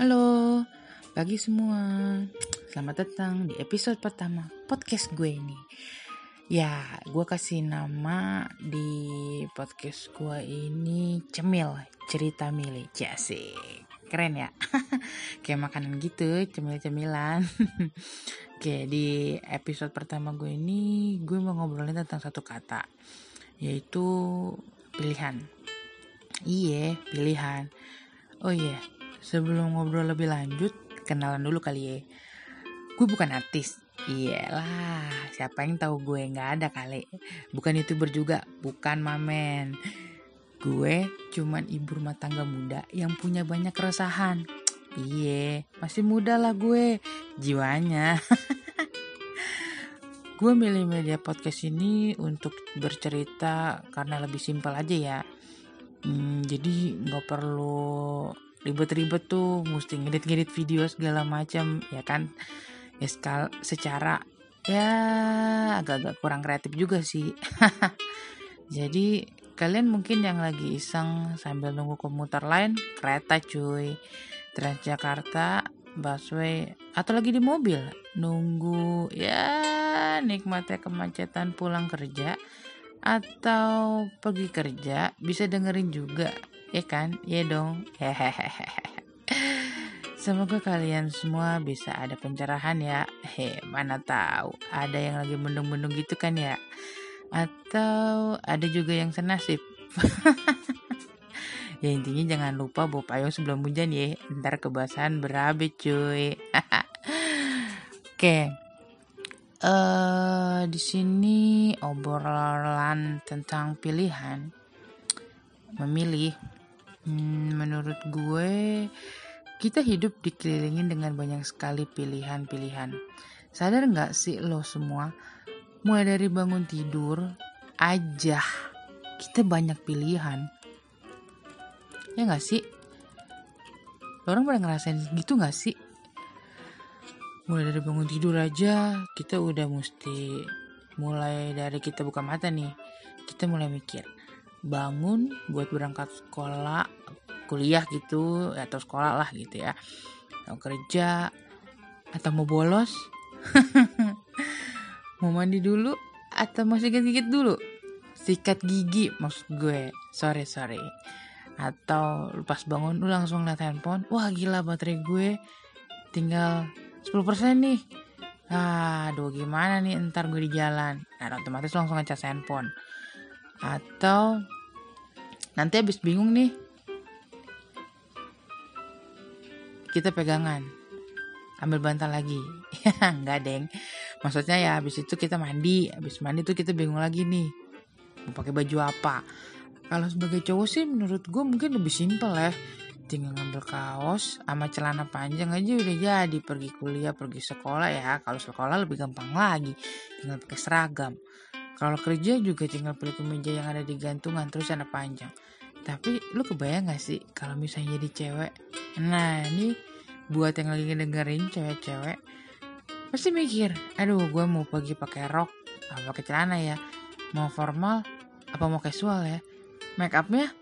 Halo, pagi semua. Selamat datang di episode pertama podcast gue ini. Ya, gue kasih nama di podcast gue ini Cemil, cerita Mili. Jasik. Keren ya? Kayak makanan gitu, cemil-cemilan. Oke, di episode pertama gue ini gue mau ngobrolin tentang satu kata, yaitu pilihan. Iya, pilihan. Oh iya, Sebelum ngobrol lebih lanjut, kenalan dulu kali ya. Gue bukan artis. Iyalah, siapa yang tahu gue nggak ada kali. Bukan youtuber juga, bukan mamen. Gue cuman ibu rumah tangga muda yang punya banyak keresahan. Iye, masih muda lah gue, jiwanya. gue milih media podcast ini untuk bercerita karena lebih simpel aja ya. Hmm, jadi nggak perlu ribet-ribet tuh mesti ngedit-ngedit video segala macam ya kan? Ya sekal secara ya agak-agak kurang kreatif juga sih. Jadi kalian mungkin yang lagi iseng sambil nunggu komuter lain kereta cuy. Transjakarta busway atau lagi di mobil nunggu ya nikmatnya kemacetan pulang kerja atau pergi kerja bisa dengerin juga ya kan ya dong Semoga kalian semua bisa ada pencerahan ya. He, mana tahu ada yang lagi mendung-mendung gitu kan ya. Atau ada juga yang senasib. ya intinya jangan lupa bawa payung sebelum hujan ya. Ntar kebasahan berabe cuy. Oke. Uh, di sini obrolan tentang pilihan memilih Hmm, menurut gue, kita hidup dikelilingin dengan banyak sekali pilihan-pilihan. Sadar nggak sih lo semua? Mulai dari bangun tidur aja, kita banyak pilihan. Ya nggak sih? Lo orang pernah ngerasain gitu nggak sih? Mulai dari bangun tidur aja, kita udah mesti mulai dari kita buka mata nih. Kita mulai mikir, bangun buat berangkat sekolah kuliah gitu atau sekolah lah gitu ya. Atau kerja atau mau bolos? Mau mandi dulu atau mau sikat-sikat dulu? Sikat gigi maksud gue. Sore sore atau pas bangun lu langsung liat handphone wah gila baterai gue tinggal 10% nih. Aduh gimana nih? Ntar gue di jalan. Nah otomatis langsung ngecas handphone atau nanti habis bingung nih kita pegangan ambil bantal lagi. Nggak deng. Maksudnya ya habis itu kita mandi habis mandi tuh kita bingung lagi nih mau pakai baju apa. Kalau sebagai cowok sih menurut gue mungkin lebih simpel ya. Tinggal ngambil kaos sama celana panjang aja udah jadi. Pergi kuliah pergi sekolah ya. Kalau sekolah lebih gampang lagi. Tinggal pakai seragam kalau kerja juga tinggal pilih kemeja yang ada di gantungan terus celana panjang. Tapi lu kebayang gak sih kalau misalnya jadi cewek? Nah ini buat yang lagi dengerin cewek-cewek pasti mikir aduh gue mau pergi pakai rok apa pakai celana ya? Mau formal apa mau casual ya? Make upnya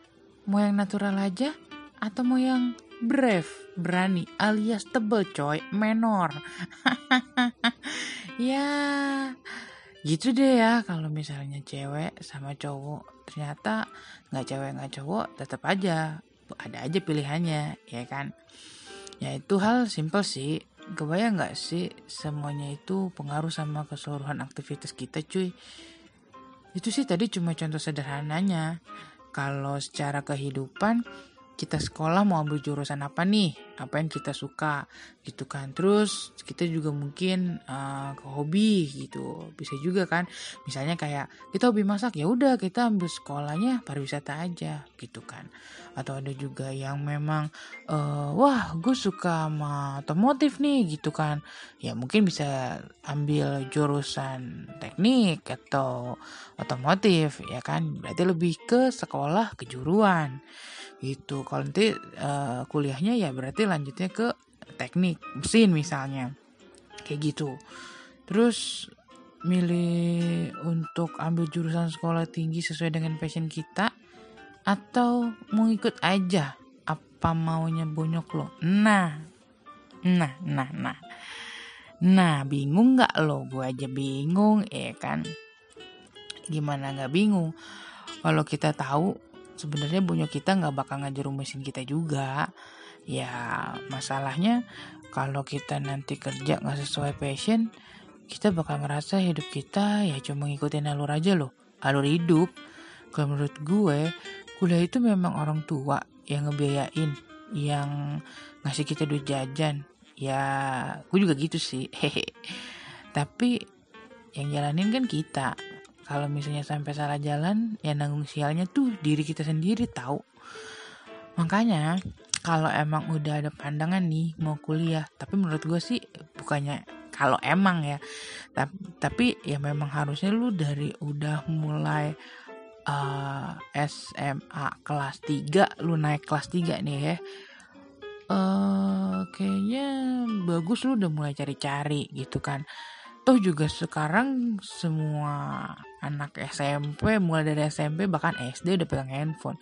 mau yang natural aja atau mau yang brave berani alias tebel coy menor? Ya gitu deh ya kalau misalnya cewek sama cowok ternyata nggak cewek nggak cowok tetap aja ada aja pilihannya ya kan? Ya itu hal simpel sih. Kebayang nggak sih semuanya itu pengaruh sama keseluruhan aktivitas kita cuy? Itu sih tadi cuma contoh sederhananya. Kalau secara kehidupan kita sekolah mau ambil jurusan apa nih? Apa yang kita suka? Gitu kan. Terus kita juga mungkin uh, ke hobi gitu. Bisa juga kan. Misalnya kayak kita hobi masak ya udah kita ambil sekolahnya pariwisata aja gitu kan. Atau ada juga yang memang uh, wah gue suka sama otomotif nih gitu kan. Ya mungkin bisa ambil jurusan teknik atau otomotif ya kan. Berarti lebih ke sekolah kejuruan gitu. Kalau nanti uh, kuliahnya ya berarti lanjutnya ke teknik mesin misalnya. Kayak gitu. Terus milih untuk ambil jurusan sekolah tinggi sesuai dengan passion kita atau mau ikut aja? Apa maunya bonyok lo? Nah. Nah nah nah. Nah bingung nggak lo? Gue aja bingung ya kan? Gimana nggak bingung? Kalau kita tahu sebenarnya bonyok kita nggak bakal ngajerumusin kita juga. Ya masalahnya kalau kita nanti kerja nggak sesuai passion kita bakal ngerasa hidup kita ya cuma ngikutin alur aja loh alur hidup. Kalau menurut gue kuliah itu memang orang tua yang ngebiayain yang ngasih kita duit jajan. Ya gue juga gitu sih. Hehe tapi yang jalanin kan kita kalau misalnya sampai salah jalan ya nanggung sialnya tuh diri kita sendiri tahu. Makanya kalau emang udah ada pandangan nih mau kuliah tapi menurut gue sih bukannya kalau emang ya tapi, tapi ya memang harusnya lu dari udah mulai uh, eh, SMA kelas 3 lu naik kelas 3 nih ya uh, kayaknya bagus lu udah mulai cari-cari gitu kan toh juga sekarang semua anak SMP mulai dari SMP bahkan SD udah pegang handphone.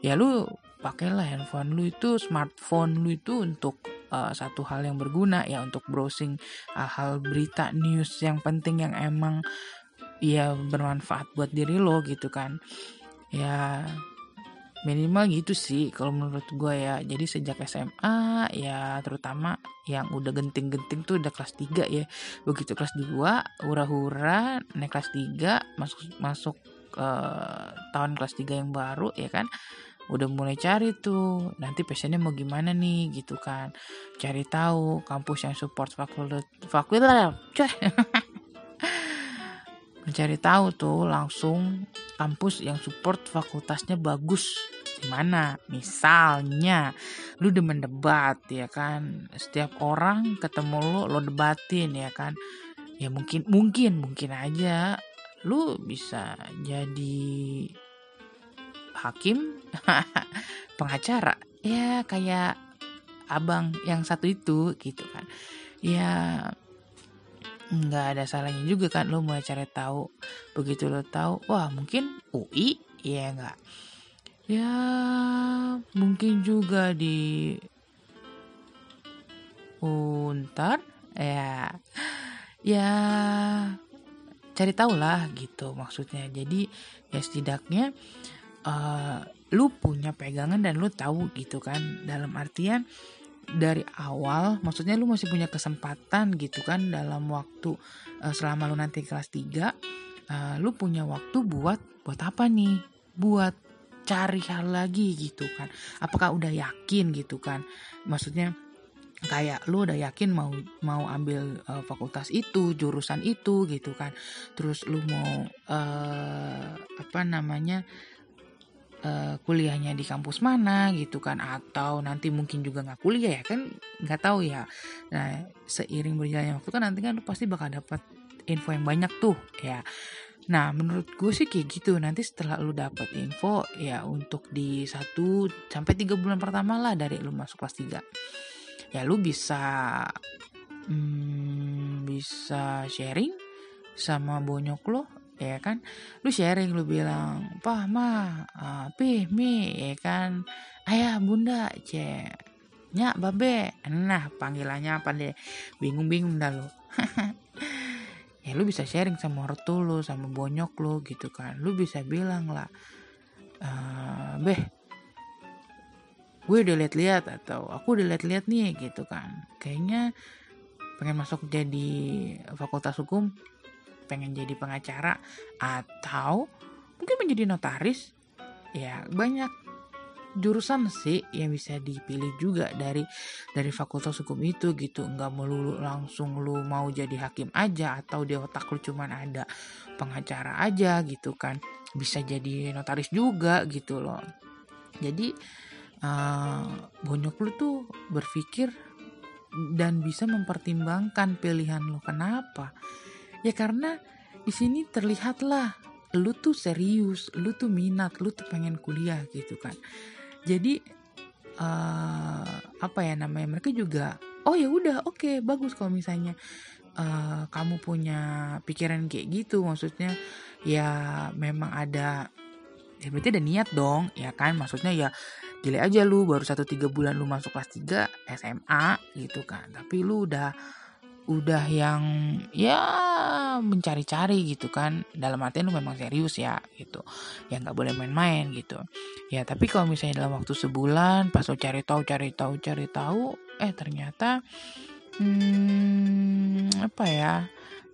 Ya lu pakailah handphone lu itu smartphone lu itu untuk uh, satu hal yang berguna ya untuk browsing hal-hal berita news yang penting yang emang ya bermanfaat buat diri lo gitu kan. Ya minimal gitu sih kalau menurut gue ya. Jadi sejak SMA ya terutama yang udah genting-genting tuh udah kelas 3 ya. Begitu kelas 2 hura-hura naik kelas 3 masuk masuk uh, tahun kelas 3 yang baru ya kan? Udah mulai cari tuh nanti passionnya mau gimana nih gitu kan? Cari tahu kampus yang support fakultas fakultas mencari tahu tuh langsung kampus yang support fakultasnya bagus. Gimana misalnya lu demen debat ya kan? Setiap orang ketemu lu lo debatin ya kan? Ya mungkin mungkin mungkin aja lu bisa jadi hakim pengacara. Ya kayak abang yang satu itu gitu kan. Ya nggak ada salahnya juga kan lo mulai cari tahu. Begitu lo tahu wah mungkin UI ya nggak? Ya mungkin juga di Untar ya. Ya cari tahu lah gitu maksudnya. Jadi ya setidaknya uh, lu punya pegangan dan lu tahu gitu kan. Dalam artian dari awal maksudnya lu masih punya kesempatan gitu kan dalam waktu uh, selama lu nanti kelas 3 uh, eh, lu punya waktu buat buat apa nih? Buat cari hal lagi gitu kan. Apakah udah yakin gitu kan? Maksudnya kayak lu udah yakin mau mau ambil uh, fakultas itu jurusan itu gitu kan. Terus lu mau uh, apa namanya uh, kuliahnya di kampus mana gitu kan atau nanti mungkin juga nggak kuliah ya kan nggak tahu ya nah seiring berjalannya waktu kan nanti kan pasti bakal dapat info yang banyak tuh ya Nah, menurut gue sih kayak gitu. Nanti setelah lu dapat info, ya untuk di satu sampai tiga bulan pertama lah dari lu masuk kelas 3. Ya lu bisa hmm, bisa sharing sama bonyok lo ya kan? Lu sharing lu bilang pah ma uh, pi mi ya kan? Ayah bunda ce nyak babe. Nah panggilannya apa deh bingung bingung dah lu. Ya lu bisa sharing sama ortu lu sama bonyok lu gitu kan. Lu bisa bilang lah uh, beh gue udah lihat-lihat atau aku udah lihat-lihat nih gitu kan. Kayaknya pengen masuk jadi fakultas hukum pengen jadi pengacara atau mungkin menjadi notaris ya banyak jurusan sih yang bisa dipilih juga dari dari fakultas hukum itu gitu. Nggak melulu langsung lu mau jadi hakim aja atau di otak lu cuman ada pengacara aja gitu kan. Bisa jadi notaris juga gitu loh. Jadi uh, bonyok lu tuh berpikir dan bisa mempertimbangkan pilihan lu. Kenapa Ya karena di sini terlihatlah lu tuh serius, lu tuh minat, lu tuh pengen kuliah gitu kan. Jadi uh, apa ya namanya mereka juga oh ya udah oke okay, bagus kalau misalnya uh, kamu punya pikiran kayak gitu. Maksudnya ya memang ada ya berarti ada niat dong ya kan? Maksudnya ya gile aja lu baru satu tiga bulan lu masuk kelas 3 SMA gitu kan. Tapi lu udah udah yang ya mencari-cari gitu kan. Dalam artian lu memang serius ya gitu. Ya nggak boleh main-main gitu. Ya tapi kalau misalnya dalam waktu sebulan pas lu cari tahu cari tahu cari tahu eh ternyata hmm, apa ya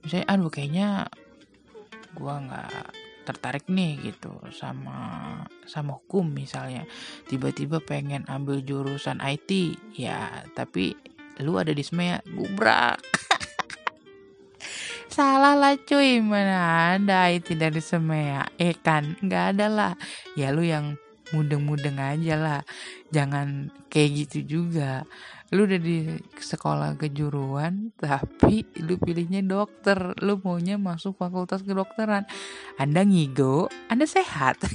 misalnya aduh kayaknya gua nggak tertarik nih gitu sama sama hukum misalnya. Tiba-tiba pengen ambil jurusan IT ya tapi lu ada di SMEA gubrak. Salah lah cuy mana ada IT dari SMEA eh kan nggak ada lah. Ya lu yang mudeng-mudeng aja lah. Jangan kayak gitu juga. Lu udah di sekolah kejuruan tapi lu pilihnya dokter. Lu maunya masuk fakultas kedokteran. Anda ngigo anda sehat.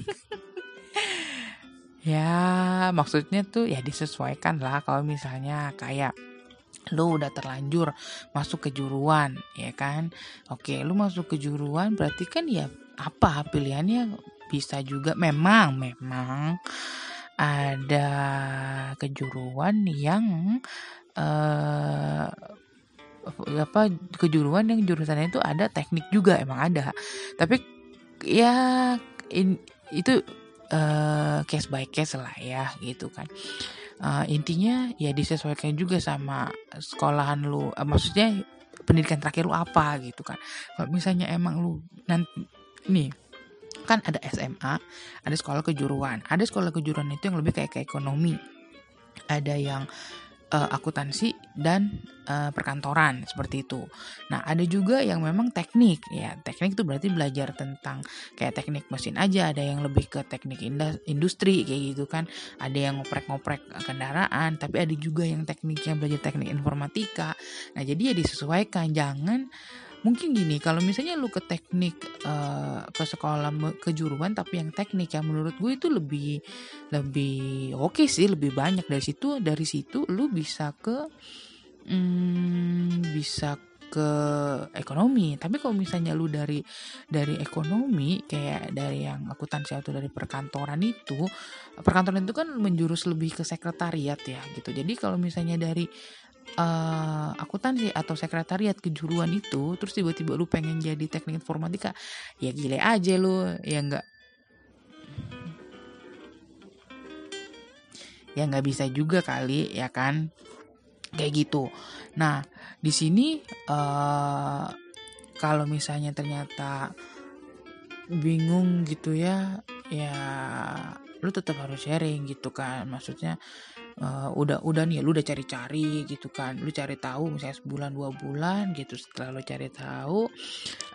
Ya maksudnya tuh ya disesuaikan lah kalau misalnya kayak lu udah terlanjur masuk kejuruan ya kan? Oke lu masuk kejuruan berarti kan ya apa pilihannya? Bisa juga memang memang ada kejuruan yang eh apa kejuruan yang jurusannya itu ada teknik juga emang ada. Tapi ya in, itu uh, case by case lah ya gitu kan uh, intinya ya disesuaikan juga sama sekolahan lu. Uh, maksudnya pendidikan terakhir lu apa gitu kan. Kalau misalnya emang lu nanti nih kan ada SMA ada sekolah kejuruan. Ada sekolah kejuruan itu yang lebih kayak ke ekonomi. Ada yang uh, akuntansi dan uh, perkantoran seperti itu. Nah, ada juga yang memang teknik ya. Teknik itu berarti belajar tentang kayak teknik mesin aja, ada yang lebih ke teknik industri kayak gitu kan. Ada yang ngoprek-ngoprek kendaraan, tapi ada juga yang tekniknya belajar teknik informatika. Nah, jadi ya disesuaikan, jangan mungkin gini kalau misalnya lu ke teknik uh, ke sekolah kejuruan tapi yang teknik yang menurut gue itu lebih lebih oke okay sih lebih banyak. Dari situ dari situ lu bisa ke hmm, bisa ke ekonomi. Tapi kalau misalnya lu dari dari ekonomi kayak dari yang akuntansi atau dari perkantoran itu perkantoran itu kan menjurus lebih ke sekretariat ya gitu. Jadi kalau misalnya dari uh, akuntansi atau sekretariat kejuruan itu terus tiba-tiba lu pengen jadi teknik informatika ya gile aja lu ya enggak ya nggak bisa juga kali ya kan? Kayak gitu. Nah di sini uh, kalau misalnya ternyata bingung gitu ya ya lu tetap harus sharing gitu kan. Maksudnya uh, udah udah nih lu udah cari-cari gitu kan. Lu cari tahu misalnya sebulan dua bulan gitu. Setelah lu cari tahu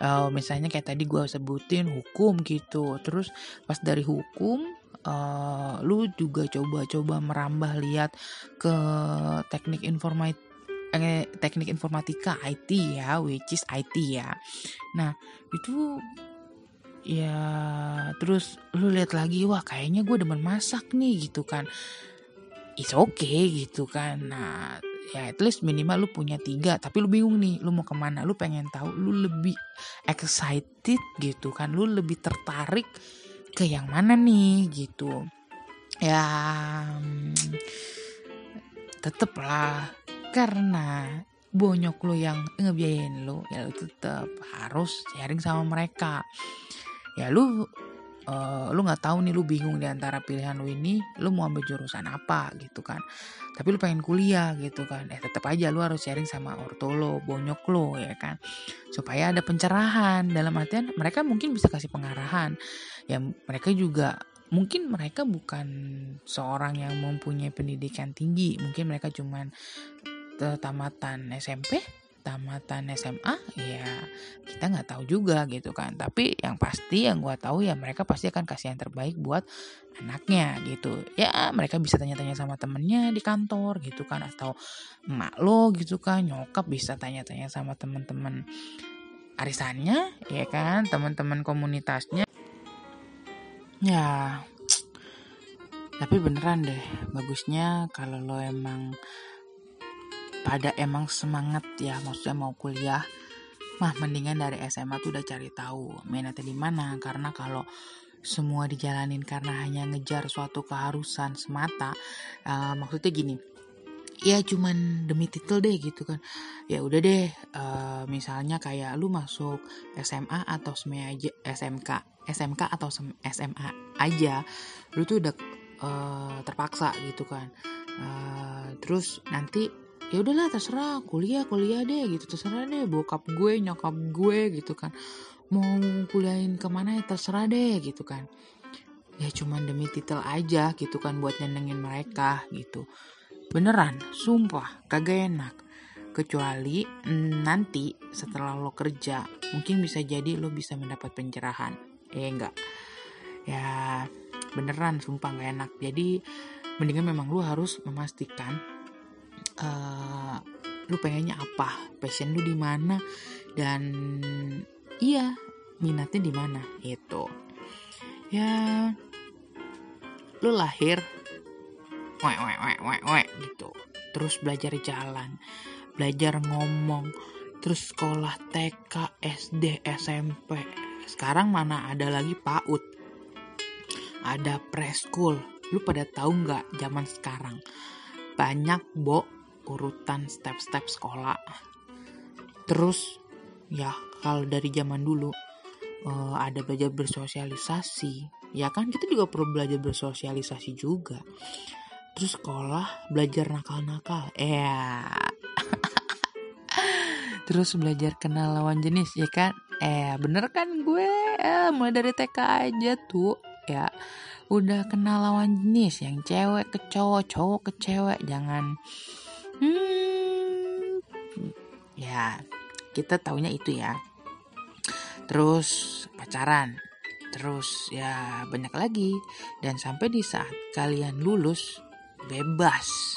uh, misalnya kayak tadi gua sebutin hukum gitu. Terus pas dari hukum uh, lu juga coba-coba merambah lihat ke teknik informatika eh, teknik informatika IT ya which is IT ya. Nah itu ya terus lu lihat lagi wah kayaknya gue demen masak nih gitu kan it's okay gitu kan. Nah ya at least minimal lu punya tiga. Tapi lu bingung nih lu mau ke mana? Lu pengen tahu lu lebih excited gitu kan. Lu lebih tertarik ke yang mana nih gitu. Ya hmm, tetep lah karena bonyok lu yang ngebiayain lu ya lu tetep harus sharing sama mereka. Ya lu uh, lu nggak tahu nih lu bingung di antara pilihan lu ini lu mau ambil jurusan apa gitu kan. Tapi lu pengen kuliah gitu kan. Eh tetap aja lu harus sharing sama orto lo bonyok lo ya kan. Supaya ada pencerahan. Dalam artian mereka mungkin bisa kasih pengarahan. Ya mereka juga mungkin mereka bukan seorang yang mempunyai pendidikan tinggi. Mungkin mereka cuman tamatan SMP tamatan SMA ya kita nggak tahu juga gitu kan. Tapi yang pasti yang gue tahu ya mereka pasti akan kasih yang terbaik buat anaknya gitu. Ya mereka bisa tanya-tanya sama temennya di kantor gitu kan atau emak lo gitu kan nyokap bisa tanya-tanya sama temen-temen arisannya ya kan teman-teman komunitasnya. Ya tapi beneran deh bagusnya kalau lo emang pada emang semangat ya maksudnya mau kuliah. Mah mendingan dari SMA tuh udah cari tahu minatnya di mana. Karena kalau semua dijalanin karena hanya ngejar suatu keharusan semata uh, maksudnya gini ya cuman demi titel deh gitu kan. Ya udah deh uh, misalnya kayak lu masuk SMA atau SMA aja SMK SMK atau SMA aja lu tuh udah uh, terpaksa gitu kan. Uh, terus nanti ya udahlah terserah kuliah kuliah deh gitu terserah deh bokap gue nyokap gue gitu kan mau kuliahin ke mana ya terserah deh gitu kan ya cuman demi titel aja gitu kan buat nyenengin mereka gitu Beneran, sumpah, kagak enak. Kecuali mm, nanti setelah lo kerja, mungkin bisa jadi lo bisa mendapat pencerahan. Eh enggak. Ya beneran sumpah gak enak. Jadi mendingan memang lo harus memastikan uh, lu pengennya apa, passion lu di mana? Dan iya minatnya di mana? Itu. Ya lu lahir wek wek wek wek wek gitu. Terus belajar jalan belajar ngomong terus sekolah TK SD SMP sekarang mana ada lagi PAUD? Ada preschool. Lu pada tahu nggak zaman sekarang? Banyak bo urutan step-step sekolah. Terus ya kalau dari zaman dulu uh, ada belajar bersosialisasi ya kan? Kita juga perlu belajar bersosialisasi juga. Terus sekolah belajar nakal-nakal ya. Terus belajar kenal lawan jenis ya kan? Eh bener kan gue? Eh, mulai dari TK aja tuh. Ya udah kenal lawan jenis yang cewek ke cowok cowok ke cewek jangan hmm. Ya kita taunya itu ya. Terus pacaran. Terus ya banyak lagi. Dan sampai di saat kalian lulus bebas.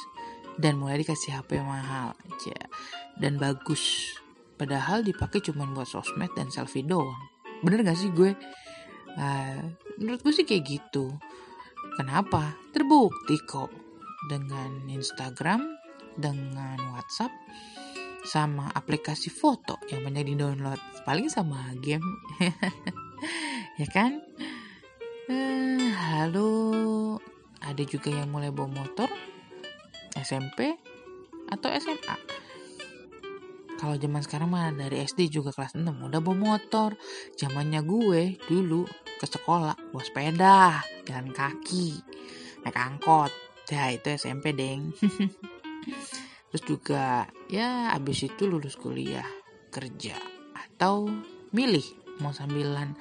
Dan mulai dikasih HP mahal aja dan bagus. Padahal dipakai cuma buat sosmed dan selfie doang. Bener gak sih gue? Uh, menurut gue sih kayak gitu. Kenapa? Terbukti kok. Dengan Instagram dengan WhatsApp sama aplikasi foto yang banyak di download paling sama game. Ya kan? Uh, halo. Ada juga yang mulai bawa motor SMP atau SMA kalau zaman sekarang mah dari SD juga kelas 6 udah bawa motor. Zamannya gue dulu ke sekolah bawa sepeda jalan kaki naik angkot. Ya itu SMP deng terus juga ya abis itu lulus kuliah kerja atau milih mau sambilan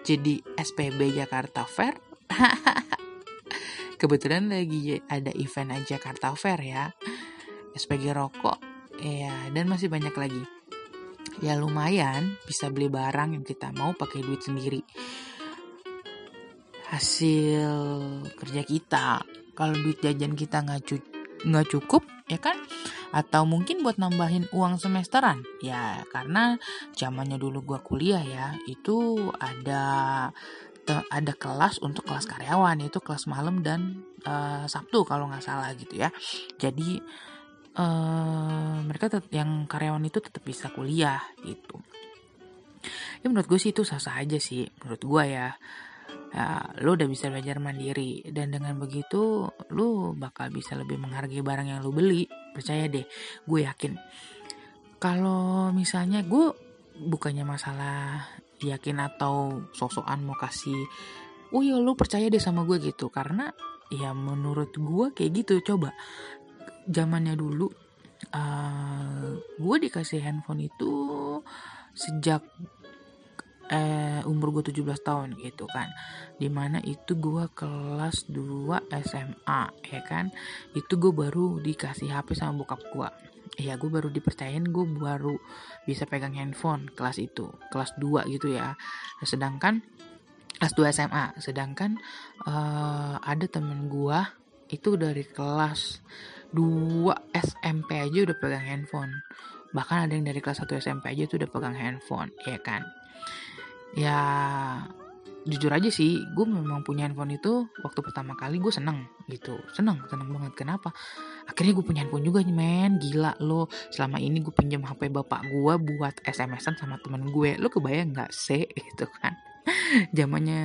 jadi SPB Jakarta Fair? Kebetulan lagi ada event aja Jakarta Fair ya. SPG rokok ya dan masih banyak lagi. Ya lumayan bisa beli barang yang kita mau pakai duit sendiri. Hasil kerja kita kalau duit jajan kita nggak cu nggak cukup ya kan atau mungkin buat nambahin uang semesteran ya karena zamannya dulu gua kuliah ya itu ada ada kelas untuk kelas karyawan yaitu kelas malam dan uh, Sabtu kalau nggak salah gitu ya. Jadi uh, mereka yang karyawan itu tetap bisa kuliah gitu. Ya menurut gue sih itu sah-sah aja sih menurut gue ya. Ya, lo udah bisa belajar mandiri. Dan dengan begitu lo bakal bisa lebih menghargai barang yang lo beli. Percaya deh gue yakin. Kalau misalnya gue bukannya masalah yakin atau sosokan mau kasih oh ya lu percaya deh sama gue gitu. Karena ya menurut gue kayak gitu. Coba zamannya dulu uh, gue dikasih handphone itu sejak eh, umur gue 17 tahun gitu kan. Di mana itu gue kelas 2 SMA ya kan. Itu gue baru dikasih HP sama bokap gue ya gue baru dipercayain gue baru bisa pegang handphone kelas itu kelas 2 gitu ya. Sedangkan kelas 2 SMA sedangkan uh, ada temen gue itu dari kelas 2 SMP aja udah pegang handphone. Bahkan ada yang dari kelas 1 SMP aja tuh udah pegang handphone ya kan ya jujur aja sih gue memang punya handphone itu waktu pertama kali gue seneng gitu. Seneng seneng banget. Kenapa? Akhirnya gue punya handphone juga men. Gila lo. Selama ini gue pinjam hp bapak gue buat smsan sama temen gue. Lo kebayang nggak sih? Gitu kan. Zamannya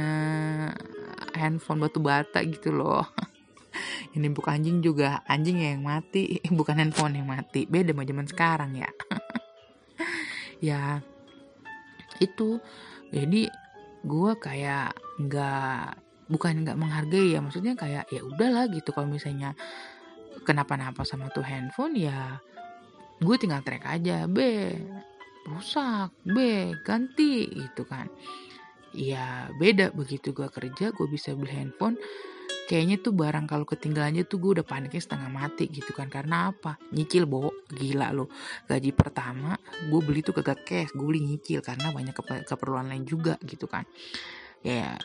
handphone batu bata gitu loh. Ini bukan anjing juga. Anjing yang mati. Bukan handphone yang mati. Beda sama zaman sekarang ya. Ya itu jadi gue kayak nggak bukan nggak menghargai ya maksudnya kayak ya udahlah gitu. Kalau misalnya kenapa-napa sama tuh handphone ya gue tinggal track aja. B rusak. B ganti gitu kan. Ya beda. Begitu gue kerja gue bisa beli handphone kayaknya tuh barang kalau ketinggalannya tuh gue udah paniknya setengah mati gitu kan. Karena apa? Nyicil bo. Gila lo gaji pertama gue beli tuh kagak cash. Gue beli nyicil karena banyak keperluan lain juga gitu kan. Ya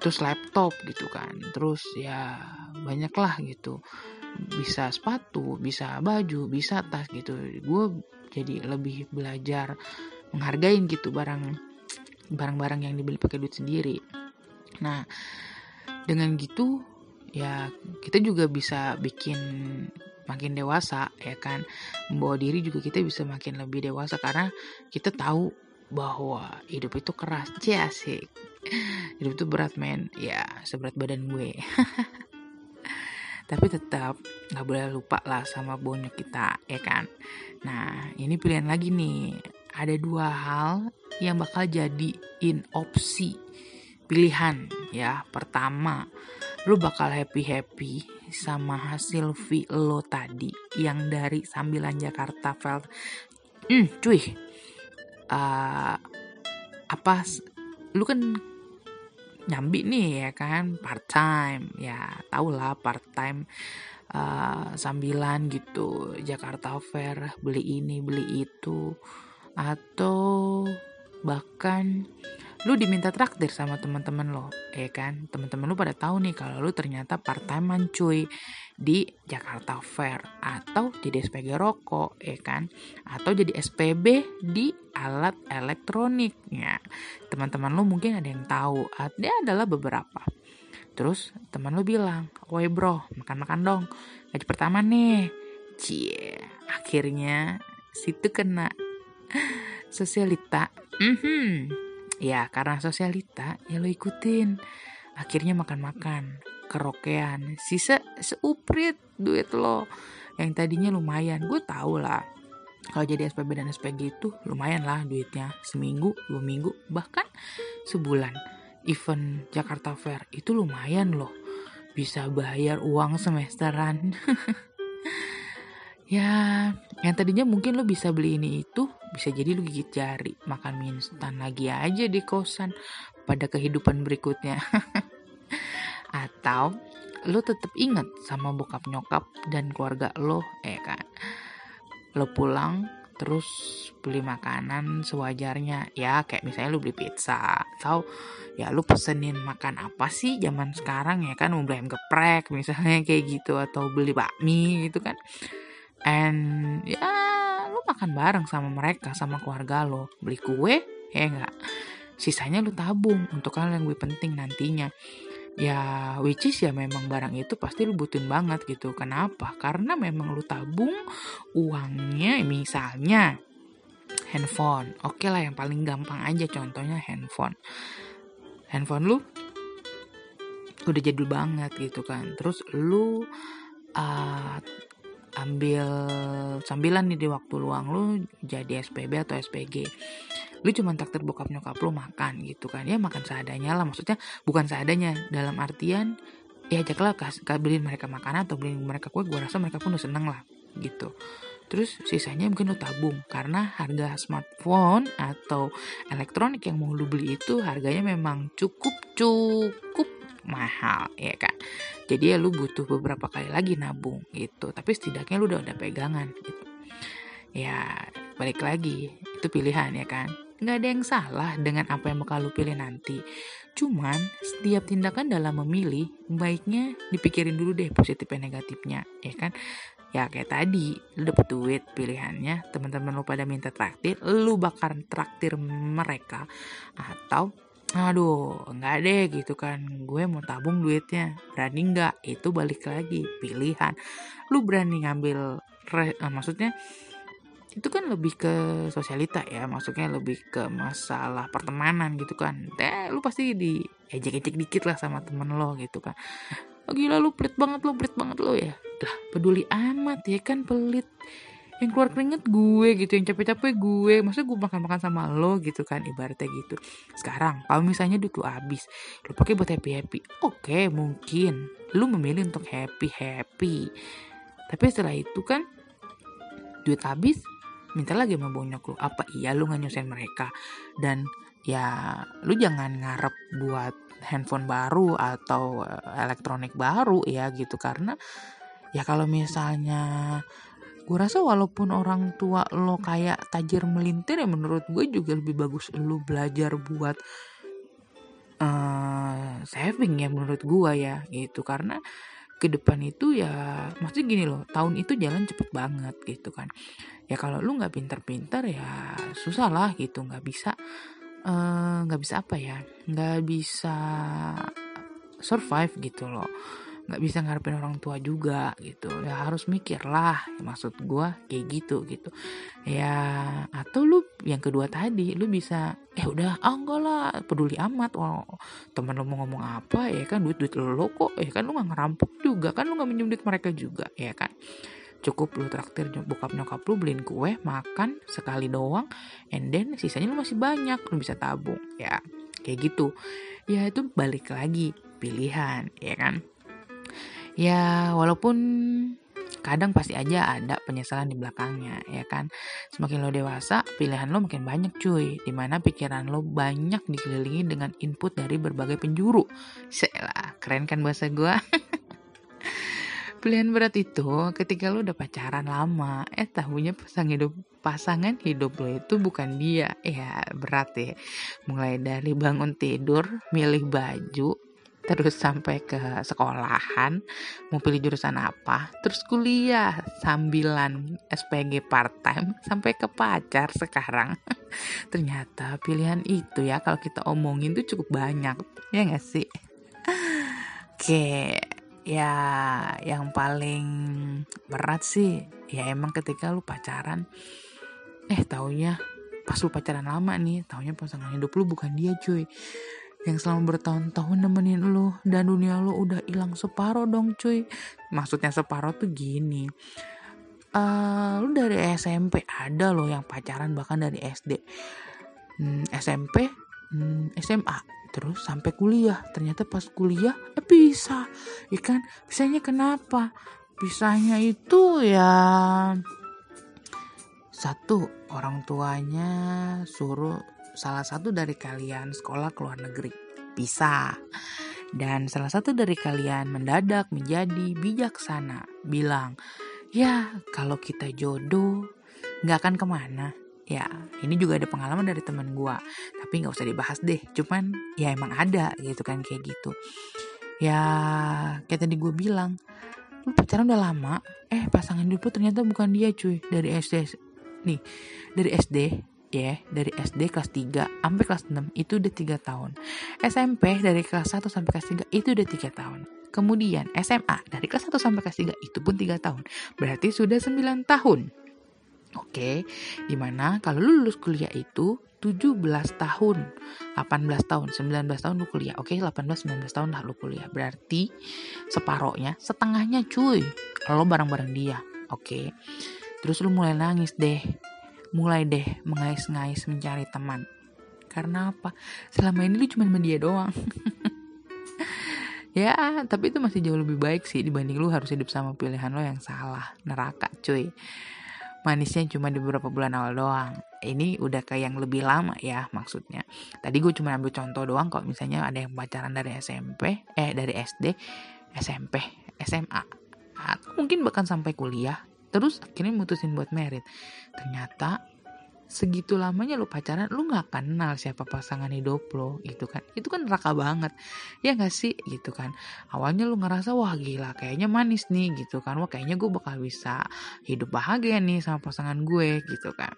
terus laptop gitu kan. Terus ya banyak lah gitu. Bisa sepatu bisa baju bisa tas gitu. Gue jadi lebih belajar menghargain gitu barang barang-barang yang dibeli pakai duit sendiri. Nah dengan gitu ya kita juga bisa bikin makin dewasa ya kan? Membawa diri juga kita bisa makin lebih dewasa karena kita tahu bahwa hidup itu keras. Sih. Asik hidup itu berat men. Ya seberat badan gue. Tapi tetap nggak boleh lupa lah sama bonyok kita ya kan? Nah ini pilihan lagi nih. Ada dua hal yang bakal jadiin opsi pilihan ya. Pertama lu bakal happy happy sama hasil V lo tadi yang dari sambilan Jakarta Felt. Hmm cuy. Uh, apa lu kan nyambi nih ya kan? Part time ya tau lah part time uh, sambilan gitu. Jakarta Fair beli ini beli itu. Atau bahkan lu diminta traktir sama teman-teman lo, ya kan? Teman-teman lu pada tahu nih kalau lu ternyata part time cuy di Jakarta Fair atau jadi SPG rokok, ya kan? Atau jadi SPB di alat elektronik ya. Teman-teman lu mungkin ada yang tahu, ada adalah beberapa. Terus teman lu bilang, "Woi bro, makan-makan dong. Gaji pertama nih." Cie, akhirnya situ kena sosialita. Mm -hmm Ya karena sosialita ya lo ikutin. Akhirnya makan-makan, kerokean, sisa seuprit duit lo. Yang tadinya lumayan, gue tau lah. Kalau jadi SPB dan SPG itu lumayan lah duitnya. Seminggu, dua minggu, bahkan sebulan. Event Jakarta Fair itu lumayan loh. Bisa bayar uang semesteran. ya yang tadinya mungkin lo bisa beli ini itu bisa jadi lo gigit jari. Makan mie instan lagi aja di kosan pada kehidupan berikutnya. Atau lo tetap ingat sama bokap nyokap dan keluarga lo eh kan? Lo pulang terus beli makanan sewajarnya. Ya kayak misalnya lu beli pizza. Atau ya lu pesenin makan apa sih zaman sekarang ya kan? Mau beli geprek misalnya kayak gitu atau beli bakmi gitu kan and ya lu makan bareng sama mereka sama keluarga lo. Beli kue ya enggak? Sisanya lu tabung untuk hal yang lebih penting nantinya. Ya which is ya memang barang itu pasti lu butuhin banget gitu. Kenapa? Karena memang lu tabung uangnya misalnya handphone. Oke okay lah yang paling gampang aja contohnya handphone. Handphone lu udah jadul banget gitu kan. Terus lu uh, ambil sambilan nih di waktu luang lu jadi SPB atau SPG lu cuma takdir bokap nyokap lu makan gitu kan. Ya makan seadanya lah. Maksudnya bukan seadanya. Dalam artian ya ajaklah beliin mereka makanan atau beliin mereka kue. Gue rasa mereka pun udah seneng lah gitu. Terus sisanya mungkin lu tabung. Karena harga smartphone atau elektronik yang mau lu beli itu harganya memang cukup cukup mahal ya kan jadi ya lu butuh beberapa kali lagi nabung gitu. Tapi setidaknya lu udah ada pegangan gitu. Ya balik lagi. Itu pilihan ya kan? Nggak ada yang salah dengan apa yang bakal lu pilih nanti. Cuman setiap tindakan dalam memilih baiknya dipikirin dulu deh positif dan negatifnya ya kan? Ya kayak tadi lu dapet duit pilihannya. Teman-teman lu pada minta traktir lu bakal traktir mereka. Atau aduh nggak deh gitu kan. Gue mau tabung duitnya. Berani nggak itu balik lagi pilihan. Lu berani ngambil re, uh, maksudnya itu kan lebih ke sosialita ya. Maksudnya lebih ke masalah pertemanan gitu kan. Eh lu pasti di ejek-ejek dikit lah sama temen lo gitu kan. Oh, gila lu pelit banget lo pelit banget lo ya. Lah peduli amat ya kan pelit yang keluar keringet gue gitu yang capek-capek gue. Maksudnya gue makan-makan sama lo gitu kan ibaratnya gitu. Sekarang kalau misalnya duit lu habis lu pakai buat happy happy oke mungkin lu memilih untuk happy happy tapi setelah itu kan duit habis minta lagi sama bonyok lu. Apa iya lu nggak mereka? Dan ya lu jangan ngarep buat handphone baru atau eh, elektronik baru ya gitu. Karena ya kalau misalnya gue rasa walaupun orang tua lo kayak tajir melintir ya menurut gue juga lebih bagus lo belajar buat uh, saving ya menurut gue ya gitu. Karena ke depan itu ya maksudnya gini loh tahun itu jalan cepet banget gitu kan. Ya kalau lu nggak pinter-pinter ya susah lah gitu. Nggak bisa eh, nggak uh, bisa apa ya nggak bisa survive gitu loh nggak bisa ngarepin orang tua juga gitu. Ya harus mikir lah ya, maksud gue kayak gitu gitu. Ya atau lu yang kedua tadi lu bisa eh udah ah enggak lah peduli amat oh, teman lu mau ngomong apa ya kan duit duit lo kok ya kan lu nggak ngerampok juga kan lu nggak minjem duit mereka juga ya kan. Cukup lu traktir bokap nyokap lu beliin kue makan sekali doang and then sisanya lu masih banyak lu bisa tabung ya. Kayak gitu. Ya itu balik lagi pilihan ya kan ya walaupun kadang pasti aja ada penyesalan di belakangnya ya kan? Semakin lo dewasa pilihan lo makin banyak cuy. Di mana pikiran lo banyak dikelilingi dengan input dari berbagai penjuru. Selah, keren kan bahasa gue pilihan berat itu ketika lo udah pacaran lama. Eh tahunya pasang hidup pasangan hidup lo itu bukan dia. Ya berat ya. Mulai dari bangun tidur milih baju terus sampai ke sekolahan mau pilih jurusan apa? Terus kuliah sambilan SPG part time sampai ke pacar sekarang. Ternyata pilihan itu ya kalau kita omongin tuh cukup banyak. Ya gak sih? Oke ya yang paling berat sih ya emang ketika lu pacaran. Eh taunya pas lu pacaran lama nih taunya pasangan hidup lu bukan dia cuy yang selama bertahun-tahun nemenin lo dan dunia lo udah hilang separoh dong cuy. Maksudnya separoh tuh gini. Uh, lu dari SMP ada lo yang pacaran bahkan dari SD hmm, SMP hmm, SMA terus sampai kuliah. Ternyata pas kuliah eh bisa. Ya kan? Bisanya kenapa? Bisanya itu ya satu orang tuanya suruh salah satu dari kalian sekolah ke luar negeri. Bisa. Dan salah satu dari kalian mendadak menjadi bijaksana. Bilang, ya kalau kita jodoh nggak akan ke mana. Ya, ini juga ada pengalaman dari temen gue. Tapi nggak usah dibahas deh. Cuman ya emang ada gitu kan kayak gitu. Ya, kayak tadi gue bilang, lu pacaran udah lama, eh pasangan hidup lu ternyata bukan dia cuy dari SD nih dari SD ya dari SD kelas 3 sampai kelas 6 itu udah 3 tahun. SMP dari kelas 1 sampai kelas 3 itu udah 3 tahun. Kemudian SMA dari kelas 1 sampai kelas 3 itu pun 3 tahun. Berarti sudah 9 tahun. Oke, di mana kalau lu lulus kuliah itu 17 tahun, 18 tahun, 19 tahun lu kuliah. Oke, 18 19 tahun lah lu kuliah. Berarti separohnya, setengahnya cuy. Lo bareng-bareng dia. Oke. Terus lu mulai nangis deh mulai deh mengais-ngais mencari teman. Karena apa? Selama ini lu cuma sama dia doang. ya, tapi itu masih jauh lebih baik sih dibanding lu harus hidup sama pilihan lo yang salah. Neraka, cuy. Manisnya cuma di beberapa bulan awal doang. Ini udah kayak yang lebih lama ya maksudnya. Tadi gue cuma ambil contoh doang kalau misalnya ada yang pacaran dari SMP, eh dari SD, SMP, SMA. Atau mungkin bahkan sampai kuliah terus akhirnya mutusin buat merit ternyata segitu lamanya lu pacaran lu nggak kenal siapa pasangan hidup lo gitu kan. Itu kan neraka banget ya gak sih? Gitu kan. Awalnya lu ngerasa wah gila kayaknya manis nih gitu kan. Wah kayaknya gue bakal bisa hidup bahagia nih sama pasangan gue gitu kan.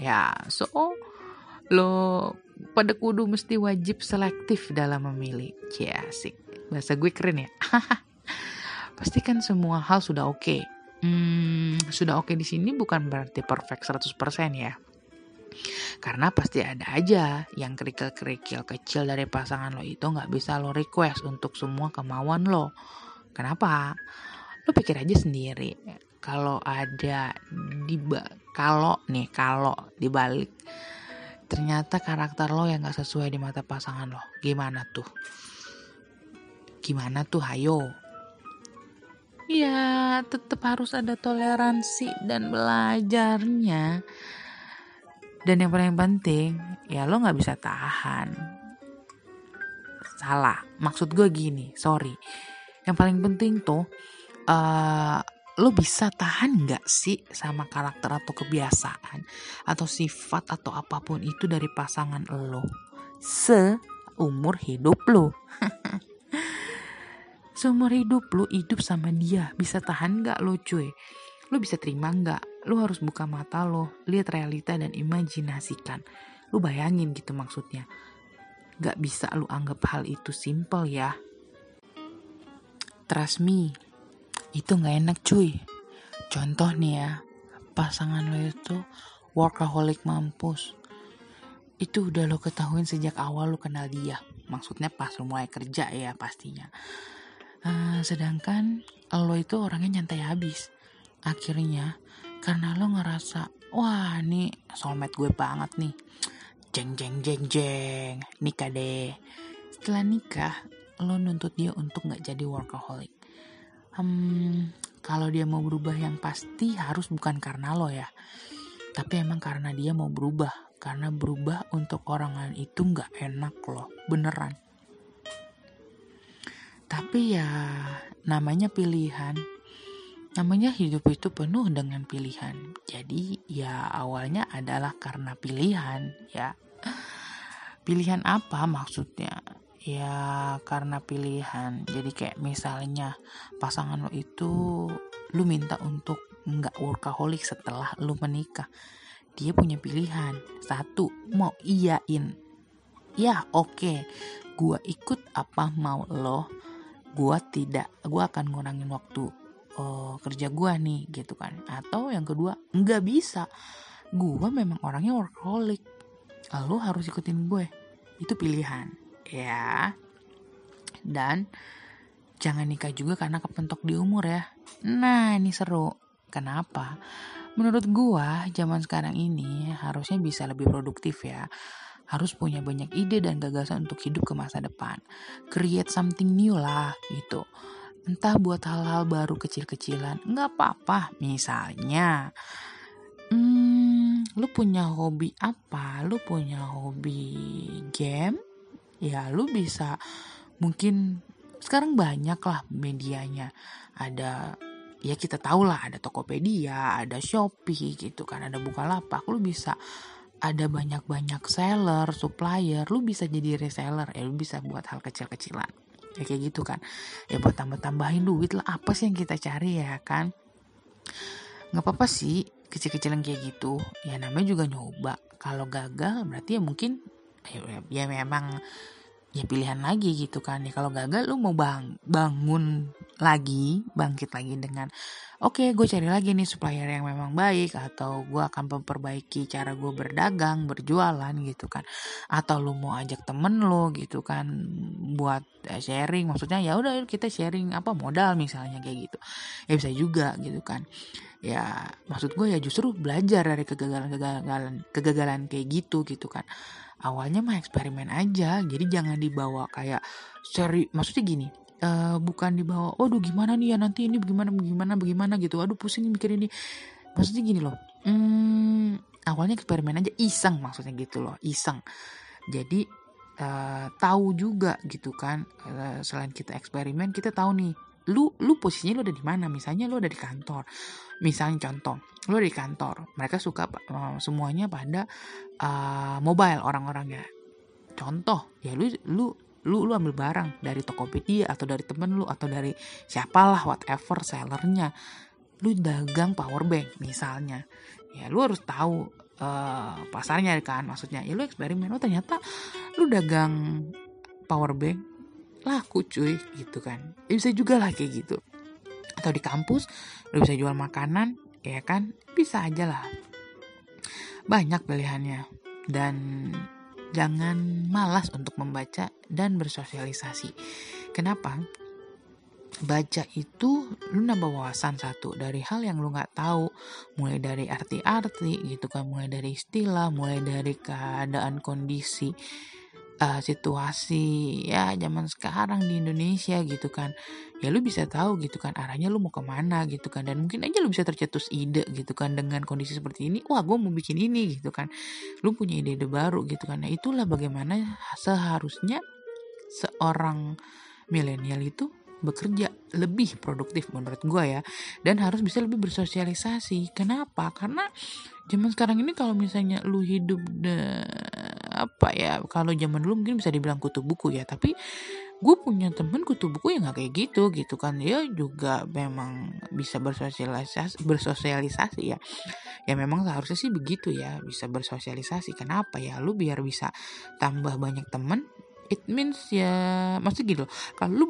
Ya so lo pada kudu mesti wajib selektif dalam memilih. Ya sih bahasa gue keren ya. Pastikan semua hal sudah oke. okay hmm, sudah oke di sini bukan berarti perfect 100% ya. Karena pasti ada aja yang kerikil-kerikil kecil dari pasangan lo itu nggak bisa lo request untuk semua kemauan lo. Kenapa? Lo pikir aja sendiri. Kalau ada di kalau nih kalau dibalik ternyata karakter lo yang gak sesuai di mata pasangan lo, gimana tuh? Gimana tuh, hayo? Ya, tetap harus ada toleransi dan belajarnya. Dan yang paling penting ya lo nggak bisa tahan. Salah maksud gue gini sorry. Yang paling penting tuh uh, lo bisa tahan nggak sih sama karakter atau kebiasaan atau sifat atau apa pun itu dari pasangan lo seumur hidup lo seumur hidup lo hidup sama dia bisa tahan nggak lo cuy lo bisa terima nggak lu harus buka mata lo, lihat realita dan imajinasikan. Lu bayangin gitu maksudnya. Gak bisa lu anggap hal itu simple ya. Trust me, itu gak enak cuy. Contoh nih ya, pasangan lo itu workaholic mampus. Itu udah lo ketahuin sejak awal lo kenal dia. Maksudnya pas lo mulai kerja ya pastinya. Uh, sedangkan lo itu orangnya nyantai habis. Akhirnya karena lo ngerasa wah ini soulmate gue banget nih. Jeng jeng jeng jeng. Nikah deh. Setelah nikah lo nuntut dia untuk nggak jadi workaholic. Hmm, kalau dia mau berubah yang pasti harus bukan karena lo ya. Tapi emang karena dia mau berubah. Karena berubah untuk orang lain itu nggak enak loh. Beneran tapi ya namanya pilihan Namanya hidup itu penuh dengan pilihan. Jadi ya awalnya adalah karena pilihan ya. Pilihan apa maksudnya? Ya karena pilihan. Jadi kayak misalnya pasangan lo itu lu minta untuk nggak workaholic setelah lu menikah. Dia punya pilihan. Satu, mau iyain. Ya oke, okay. gua ikut apa mau lo. Gua tidak, gua akan ngurangin waktu oh, kerja gue nih gitu kan. Atau yang kedua nggak bisa. Gue memang orangnya workaholic. Lo harus ikutin gue. Itu pilihan ya. Dan jangan nikah juga karena kepentok di umur ya. Nah ini seru. Kenapa? Menurut gue zaman sekarang ini harusnya bisa lebih produktif ya harus punya banyak ide dan gagasan untuk hidup ke masa depan. Create something new lah gitu. Entah buat hal-hal baru kecil-kecilan nggak apa-apa misalnya. Hmm, lu punya hobi apa? Lu punya hobi game? Ya lu bisa mungkin sekarang banyak lah medianya. Ada ya kita tahu lah ada Tokopedia ada Shopee gitu kan ada Bukalapak. Lu bisa ada banyak-banyak seller, supplier, lu bisa jadi reseller, ya lu bisa buat hal kecil-kecilan. Ya kayak gitu kan. Ya buat tambah-tambahin duit lah apa sih yang kita cari ya kan? Nggak apa-apa sih kecil-kecilan kayak gitu. Ya namanya juga nyoba. Kalau gagal berarti ya mungkin ya, ya memang ya pilihan lagi gitu kan. Ya kalau gagal lu mau bang bangun lagi bangkit lagi dengan oke okay, gue cari lagi nih supplier yang memang baik atau gue akan memperbaiki cara gue berdagang berjualan gitu kan. Atau lu mau ajak temen lu gitu kan buat eh, sharing. Maksudnya ya udah kita sharing apa modal misalnya kayak gitu. Ya bisa juga gitu kan. Ya maksud gue ya justru belajar dari kegagalan-kegagalan kegagalan kayak gitu gitu kan. Awalnya mah eksperimen aja jadi jangan dibawa kayak seri maksudnya gini uh, bukan dibawa oh aduh gimana nih ya nanti ini bagaimana bagaimana bagaimana gitu. Aduh pusing mikir ini maksudnya gini loh hmm, awalnya eksperimen aja iseng maksudnya gitu loh iseng. Jadi uh, tahu juga gitu kan uh, selain kita eksperimen kita tahu nih lu lu posisinya lu ada di mana? Misalnya lu ada di kantor. Misalnya contoh lu ada di kantor mereka suka uh, semuanya pada uh, mobile orang-orangnya. Contoh ya lu lu lu lu ambil barang dari Tokopedia atau dari temen lu atau dari siapalah whatever sellernya. Lu dagang power bank misalnya. Ya lu harus tahu uh, pasarnya kan maksudnya. Ya lu eksperimen oh ternyata lu dagang power bank laku cuy gitu kan. Ya bisa juga lah kayak gitu. Atau di kampus lu bisa jual makanan ya kan bisa aja lah. Banyak pilihannya. Dan jangan malas untuk membaca dan bersosialisasi. Kenapa? Baca itu lu nambah wawasan satu dari hal yang lu nggak tahu. Mulai dari arti-arti gitu kan mulai dari istilah mulai dari keadaan kondisi uh, situasi ya zaman sekarang di Indonesia gitu kan. Ya lu bisa tahu gitu kan arahnya lu mau ke mana gitu kan. Dan mungkin aja lu bisa tercetus ide gitu kan dengan kondisi seperti ini wah gue mau bikin ini gitu kan. Lu punya ide-ide baru gitu kan. Nah itulah bagaimana seharusnya seorang milenial itu bekerja lebih produktif menurut gue ya. Dan harus bisa lebih bersosialisasi. Kenapa? Karena zaman sekarang ini kalau misalnya lu hidup de, apa ya kalau zaman dulu mungkin bisa dibilang kutu buku ya tapi gue punya temen kutu buku yang gak kayak gitu gitu kan. Dia juga memang bisa bersosialisasi bersosialisasi ya. Ya memang seharusnya sih begitu ya bisa bersosialisasi. Kenapa ya? Lu biar bisa tambah banyak temen it means ya maksud gitu kalau lu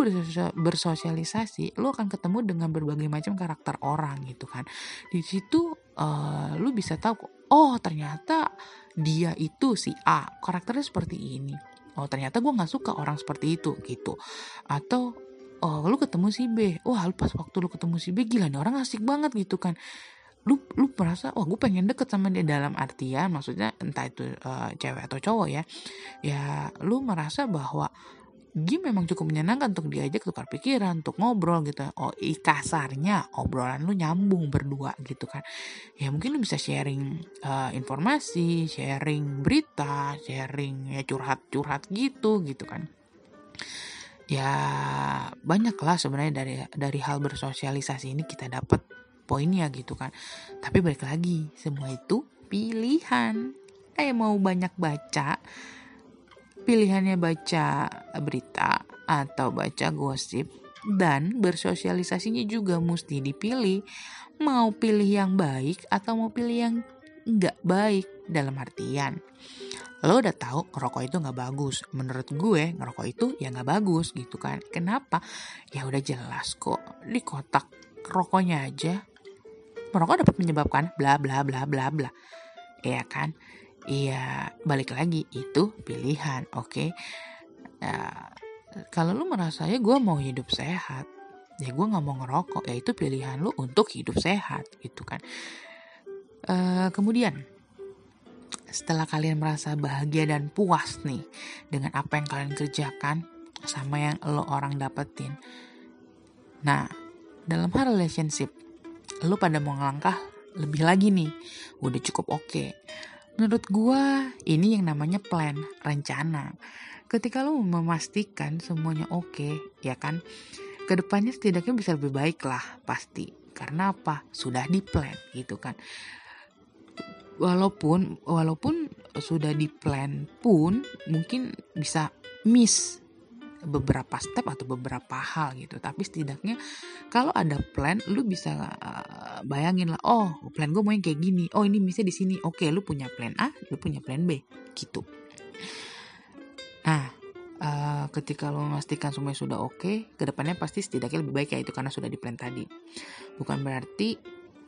bersosialisasi lu akan ketemu dengan berbagai macam karakter orang gitu kan. Di situ uh, lu bisa tahu oh ternyata dia itu si A karakternya seperti ini. Oh ternyata gue nggak suka orang seperti itu gitu. Atau oh lu ketemu si B. Wah lu pas waktu lu ketemu si B gila nih orang asik banget gitu kan. Lu lu merasa wah gue pengen deket sama dia dalam artian maksudnya entah itu uh, cewek atau cowok ya. Ya lu merasa bahwa dia memang cukup menyenangkan untuk diajak tukar pikiran, untuk ngobrol gitu. Oh, kasarnya obrolan lu nyambung berdua gitu kan. Ya mungkin lu bisa sharing uh, informasi, sharing berita, sharing ya curhat-curhat gitu gitu kan. Ya banyak lah sebenarnya dari dari hal bersosialisasi ini kita dapat poinnya gitu kan tapi balik lagi semua itu pilihan kayak mau banyak baca pilihannya baca berita atau baca gosip dan bersosialisasinya juga mesti dipilih. Mau pilih yang baik atau mau pilih yang nggak baik dalam artian lo udah tahu ngerokok itu nggak bagus. Menurut gue ngerokok itu ya nggak bagus gitu kan. Kenapa? Ya udah jelas kok di kotak rokoknya aja. Merokok dapat menyebabkan bla bla bla bla bla. Iya kan? Iya, balik lagi itu pilihan, oke? Okay? Ya, kalau lu merasa ya gue mau hidup sehat, ya gue nggak mau ngerokok, ya itu pilihan lu untuk hidup sehat, gitu kan? Uh, kemudian setelah kalian merasa bahagia dan puas nih dengan apa yang kalian kerjakan sama yang lo orang dapetin. Nah, dalam hal relationship, lu pada mau ngelangkah lebih lagi nih udah cukup oke okay. Menurut gua ini yang namanya plan rencana. Ketika lu memastikan semuanya oke okay, ya kan ke depannya setidaknya bisa lebih baik lah pasti. Karena apa? Sudah di plan gitu kan. Walaupun walaupun sudah di plan pun mungkin bisa miss beberapa step atau beberapa hal gitu. Tapi setidaknya kalau ada plan lu bisa uh, bayangin lah oh plan gue mau yang kayak gini oh ini misalnya di sini oke lu punya plan A lu punya plan B gitu nah uh, ketika lu memastikan semuanya sudah oke okay, ke depannya pasti setidaknya lebih baik ya itu karena sudah di plan tadi bukan berarti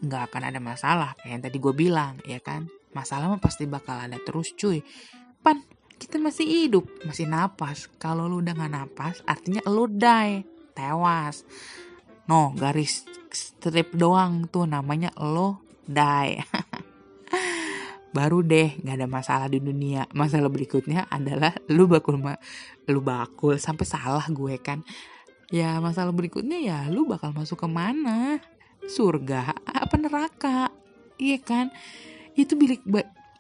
nggak akan ada masalah kayak yang tadi gue bilang ya kan masalah mah pasti bakal ada terus cuy pan kita masih hidup, masih napas. Kalau lu udah gak napas, artinya lu die, tewas. No, garis strip doang tuh namanya lo die. Baru deh gak ada masalah di dunia. Masalah berikutnya adalah lu bakul lu bakul sampai salah gue kan. Ya masalah berikutnya ya lu bakal masuk ke mana? Surga apa neraka? Iya kan? Itu bilik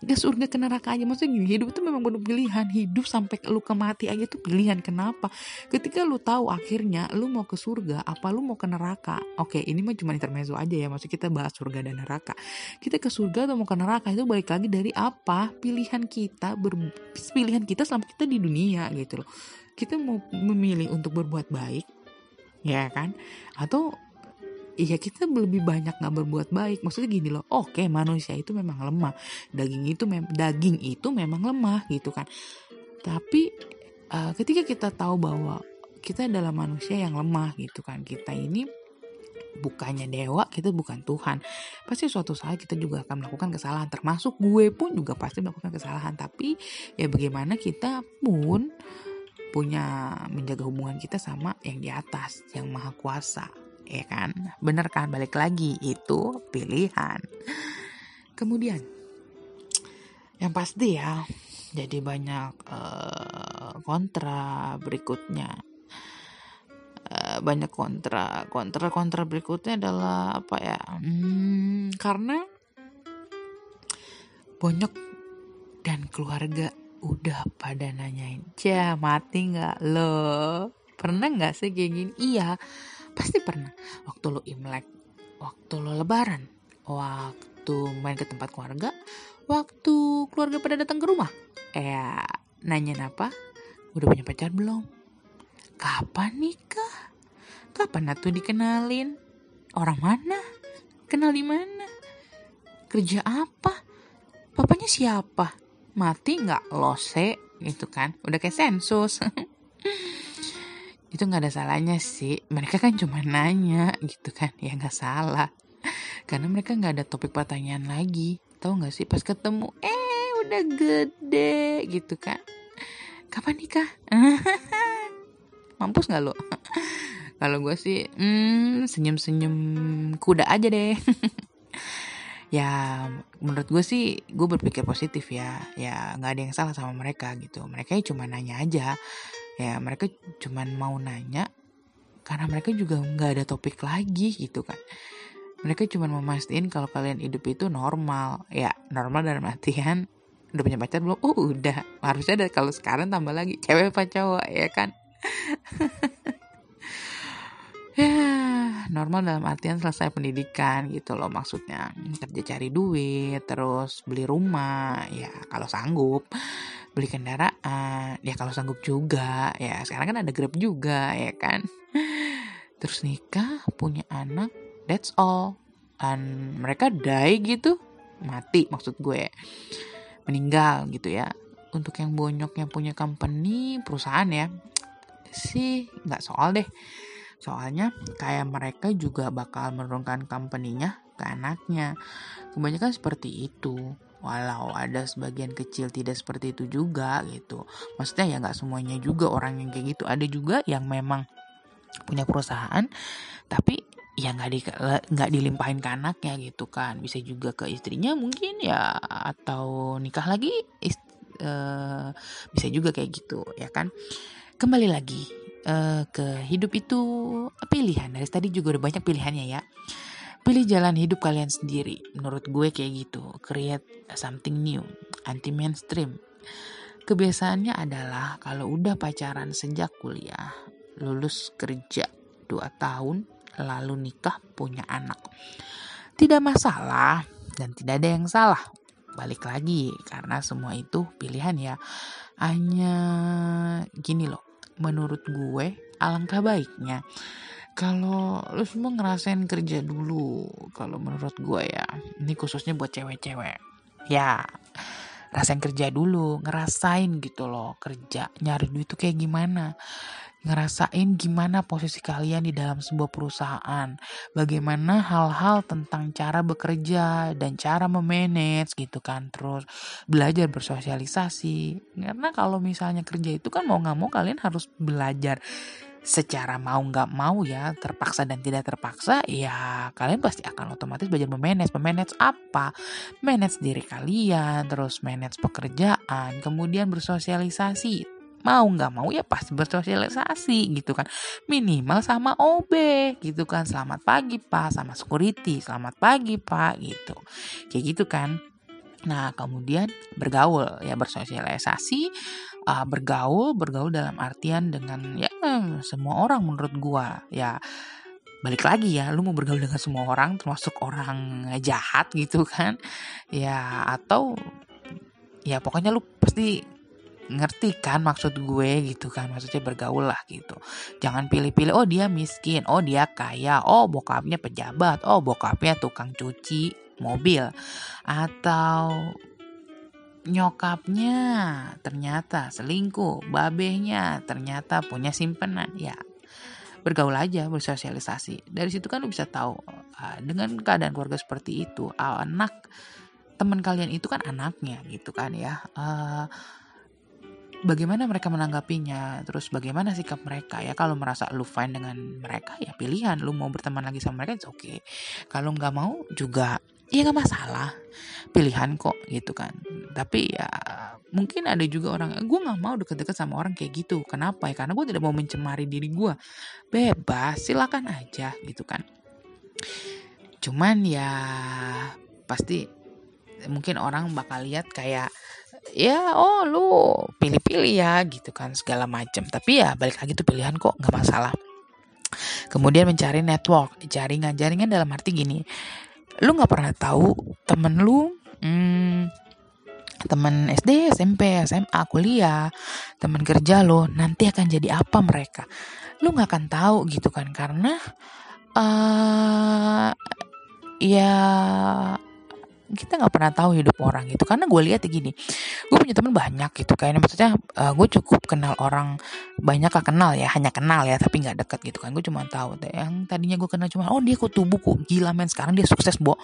ke surga ke neraka aja. Maksudnya hidup itu memang benar pilihan. Hidup sampai lu ke mati aja tuh pilihan. Kenapa? Ketika lu tahu akhirnya lu mau ke surga apa lu mau ke neraka? Oke ini mah cuma intermezzo aja ya. Maksud kita bahas surga dan neraka. Kita ke surga atau mau ke neraka itu balik lagi dari apa? Pilihan kita ber, pilihan kita selama kita di dunia gitu loh. Kita mau memilih untuk berbuat baik ya kan? Atau iya kita lebih banyak nggak berbuat baik. Maksudnya gini loh oke manusia itu memang lemah. Daging itu mem daging itu memang lemah gitu kan. Tapi uh, ketika kita tahu bahwa kita adalah manusia yang lemah gitu kan kita ini bukannya dewa kita bukan Tuhan. Pasti suatu saat kita juga akan melakukan kesalahan. Termasuk gue pun juga pasti melakukan kesalahan. Tapi ya bagaimana kita pun punya menjaga hubungan kita sama yang di atas yang maha kuasa ya kan? Bener kan? Balik lagi. Itu pilihan. Kemudian yang pasti ya jadi banyak uh, kontra berikutnya. Uh, banyak kontra. Kontra kontra berikutnya adalah apa ya? Hmm, karena banyak dan keluarga udah pada nanyain ja mati nggak lo? Pernah nggak sih kayak gini? Iya pasti pernah. Waktu lo imlek waktu lo lebaran waktu main ke tempat keluarga waktu keluarga pada datang ke rumah. Eh nanya apa? Udah punya pacar belum? Kapan nikah? Kapan atuh dikenalin? Orang mana? Kenal di mana? Kerja apa? Papanya siapa? Mati nggak? Lose gitu kan? Udah kayak sensus itu nggak ada salahnya sih. Mereka kan cuma nanya gitu kan. Ya nggak salah. Karena mereka nggak ada topik pertanyaan lagi. Tahu nggak sih? Pas ketemu eh udah gede gitu kan. Kapan nikah? Mampus nggak lo kalau gue sih hmm, senyum senyum kuda aja deh. Ya menurut gue sih gue berpikir positif ya. Ya nggak ada yang salah sama mereka gitu. Mereka cuma nanya aja ya mereka cuma mau nanya karena mereka juga nggak ada topik lagi gitu kan. Mereka cuma memastikan kalau kalian hidup itu normal. Ya normal dalam artian udah punya pacar belum? Oh udah. Harusnya ada kalau sekarang tambah lagi. Cewek apa cowok ya kan? Ya normal dalam artian selesai pendidikan gitu loh maksudnya. Kerja cari duit terus beli rumah. Ya kalau sanggup beli kendaraan. Ya kalau sanggup juga. Ya sekarang kan ada grab juga ya kan? Terus nikah punya anak that's all. Dan mereka die gitu mati maksud gue. Meninggal gitu ya. Untuk yang bonyok yang punya company perusahaan ya sih nggak soal deh. Soalnya kayak mereka juga bakal menurunkan company-nya ke anaknya. Kebanyakan seperti itu. Walau ada sebagian kecil tidak seperti itu juga gitu. Maksudnya ya nggak semuanya juga orang yang kayak gitu. Ada juga yang memang punya perusahaan tapi ya nggak di nggak dilimpahin ke anaknya gitu kan bisa juga ke istrinya mungkin ya atau nikah lagi ist, uh, bisa juga kayak gitu ya kan kembali lagi uh, ke hidup itu pilihan. Dari tadi juga udah banyak pilihannya ya. Pilih jalan hidup kalian sendiri. Menurut gue kayak gitu. Create something new, anti mainstream. Kebiasaannya adalah kalau udah pacaran sejak kuliah, lulus kerja 2 tahun, lalu nikah punya anak. Tidak masalah dan tidak ada yang salah. Balik lagi karena semua itu pilihan ya. Hanya gini loh, menurut gue alangkah baiknya kalau lu semua ngerasain kerja dulu kalau menurut gue ya ini khususnya buat cewek-cewek. Ya rasain kerja dulu ngerasain gitu loh kerja nyari duit itu kayak gimana. Ngerasain gimana posisi kalian di dalam sebuah perusahaan, bagaimana hal-hal tentang cara bekerja dan cara memanage gitu kan, terus belajar bersosialisasi. Karena kalau misalnya kerja itu kan mau nggak mau kalian harus belajar secara mau nggak mau ya terpaksa dan tidak terpaksa ya kalian pasti akan otomatis belajar memanage memanage apa? Manage diri kalian terus manage pekerjaan kemudian bersosialisasi. Mau nggak mau ya pasti bersosialisasi gitu kan. Minimal sama OB gitu kan. Selamat pagi pak. Sama security. Selamat pagi pak gitu. Kayak gitu kan. Nah kemudian bergaul ya bersosialisasi uh, bergaul bergaul dalam artian dengan ya semua orang menurut gua. Ya balik lagi ya lu mau bergaul dengan semua orang termasuk orang jahat gitu kan? Ya atau ya pokoknya lu pasti ngerti kan maksud gue gitu kan? Maksudnya bergaul lah gitu. Jangan pilih-pilih oh dia miskin oh dia kaya oh bokapnya pejabat oh bokapnya tukang cuci mobil atau nyokapnya ternyata selingkuh babehnya ternyata punya simpenan ya. Bergaul aja bersosialisasi. Dari situ kan lu bisa tahu uh, dengan keadaan keluarga seperti itu anak teman kalian itu kan anaknya gitu kan ya. Uh, bagaimana mereka menanggapinya terus bagaimana sikap mereka ya. Kalau merasa lu fine dengan mereka ya pilihan. Lu mau berteman lagi sama mereka oke okay. Kalau nggak mau juga ya nggak masalah. Pilihan kok gitu kan. Tapi ya mungkin ada juga orang gue nggak mau deket-deket sama orang kayak gitu. Kenapa ya? Karena gue tidak mau mencemari diri gue bebas silakan aja gitu kan. Cuman ya pasti mungkin orang bakal lihat kayak ya oh lu pilih-pilih ya gitu kan segala macam tapi ya balik lagi tuh pilihan kok nggak masalah. Kemudian mencari network jaringan. Jaringan dalam arti gini lu nggak pernah tahu temen lu hmm, temen SD, SMP, SMA, kuliah, temen kerja lo nanti akan jadi apa mereka. Lu nggak akan tahu gitu kan karena uh, ya kita nggak pernah tahu hidup orang gitu. Karena gue lihat gini gue punya temen banyak gitu kayaknya maksudnya uh, gue cukup kenal orang banyak gak kenal ya hanya kenal ya tapi nggak deket gitu kan. Gue cuma tahu yang tadinya gue kenal cuma oh dia kok tubuh kok gila men sekarang dia sukses bo.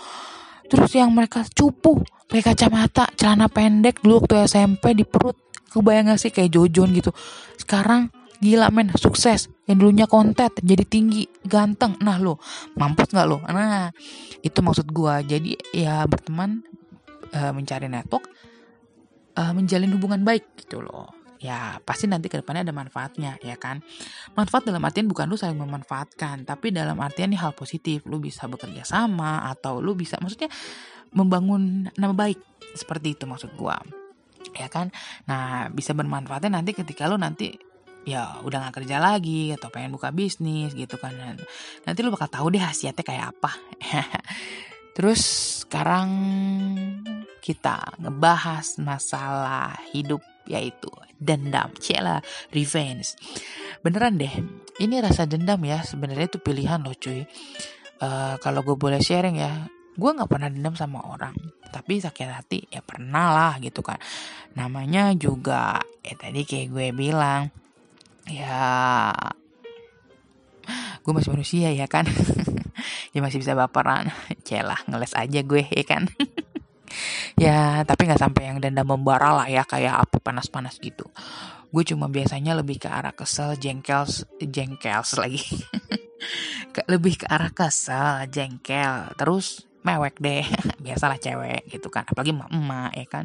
Terus yang mereka cupu pakai kacamata celana pendek dulu waktu SMP di perut. Kebayang gak sih kayak Jojon gitu. Sekarang gila men. Sukses. Yang dulunya kontet jadi tinggi ganteng. Nah lo mampus nggak lo nah itu maksud gua. Jadi ya berteman uh, mencari network uh, menjalin hubungan baik gitu loh. Ya pasti nanti ke depannya ada manfaatnya ya kan? Manfaat dalam artian bukan lu saling memanfaatkan tapi dalam artian ini hal positif. Lu bisa bekerja sama atau lu bisa maksudnya membangun nama baik. Seperti itu maksud gua. Ya kan? Nah bisa bermanfaatnya nanti ketika lu nanti ya udah gak kerja lagi atau pengen buka bisnis gitu kan. Nanti lu bakal tahu deh hasilnya kayak apa. Terus sekarang kita ngebahas masalah hidup yaitu dendam. Cila revenge. Beneran deh ini rasa dendam ya. Sebenarnya itu pilihan loh cuy. Uh, kalau gue boleh sharing ya gue nggak pernah dendam sama orang. Tapi sakit hati ya pernah lah gitu kan. Namanya juga ya tadi kayak gue bilang ya. Gue masih manusia ya kan? Ya masih bisa baperan. Celah ngeles aja gue ya kan? Ya tapi nggak sampai yang dendam membara lah ya kayak api panas-panas gitu. Gue cuma biasanya lebih ke arah kesel jengkel jengkel lagi. Lebih ke arah kesel jengkel. Terus mewek deh. Biasalah cewek gitu kan apalagi emak-emak ya kan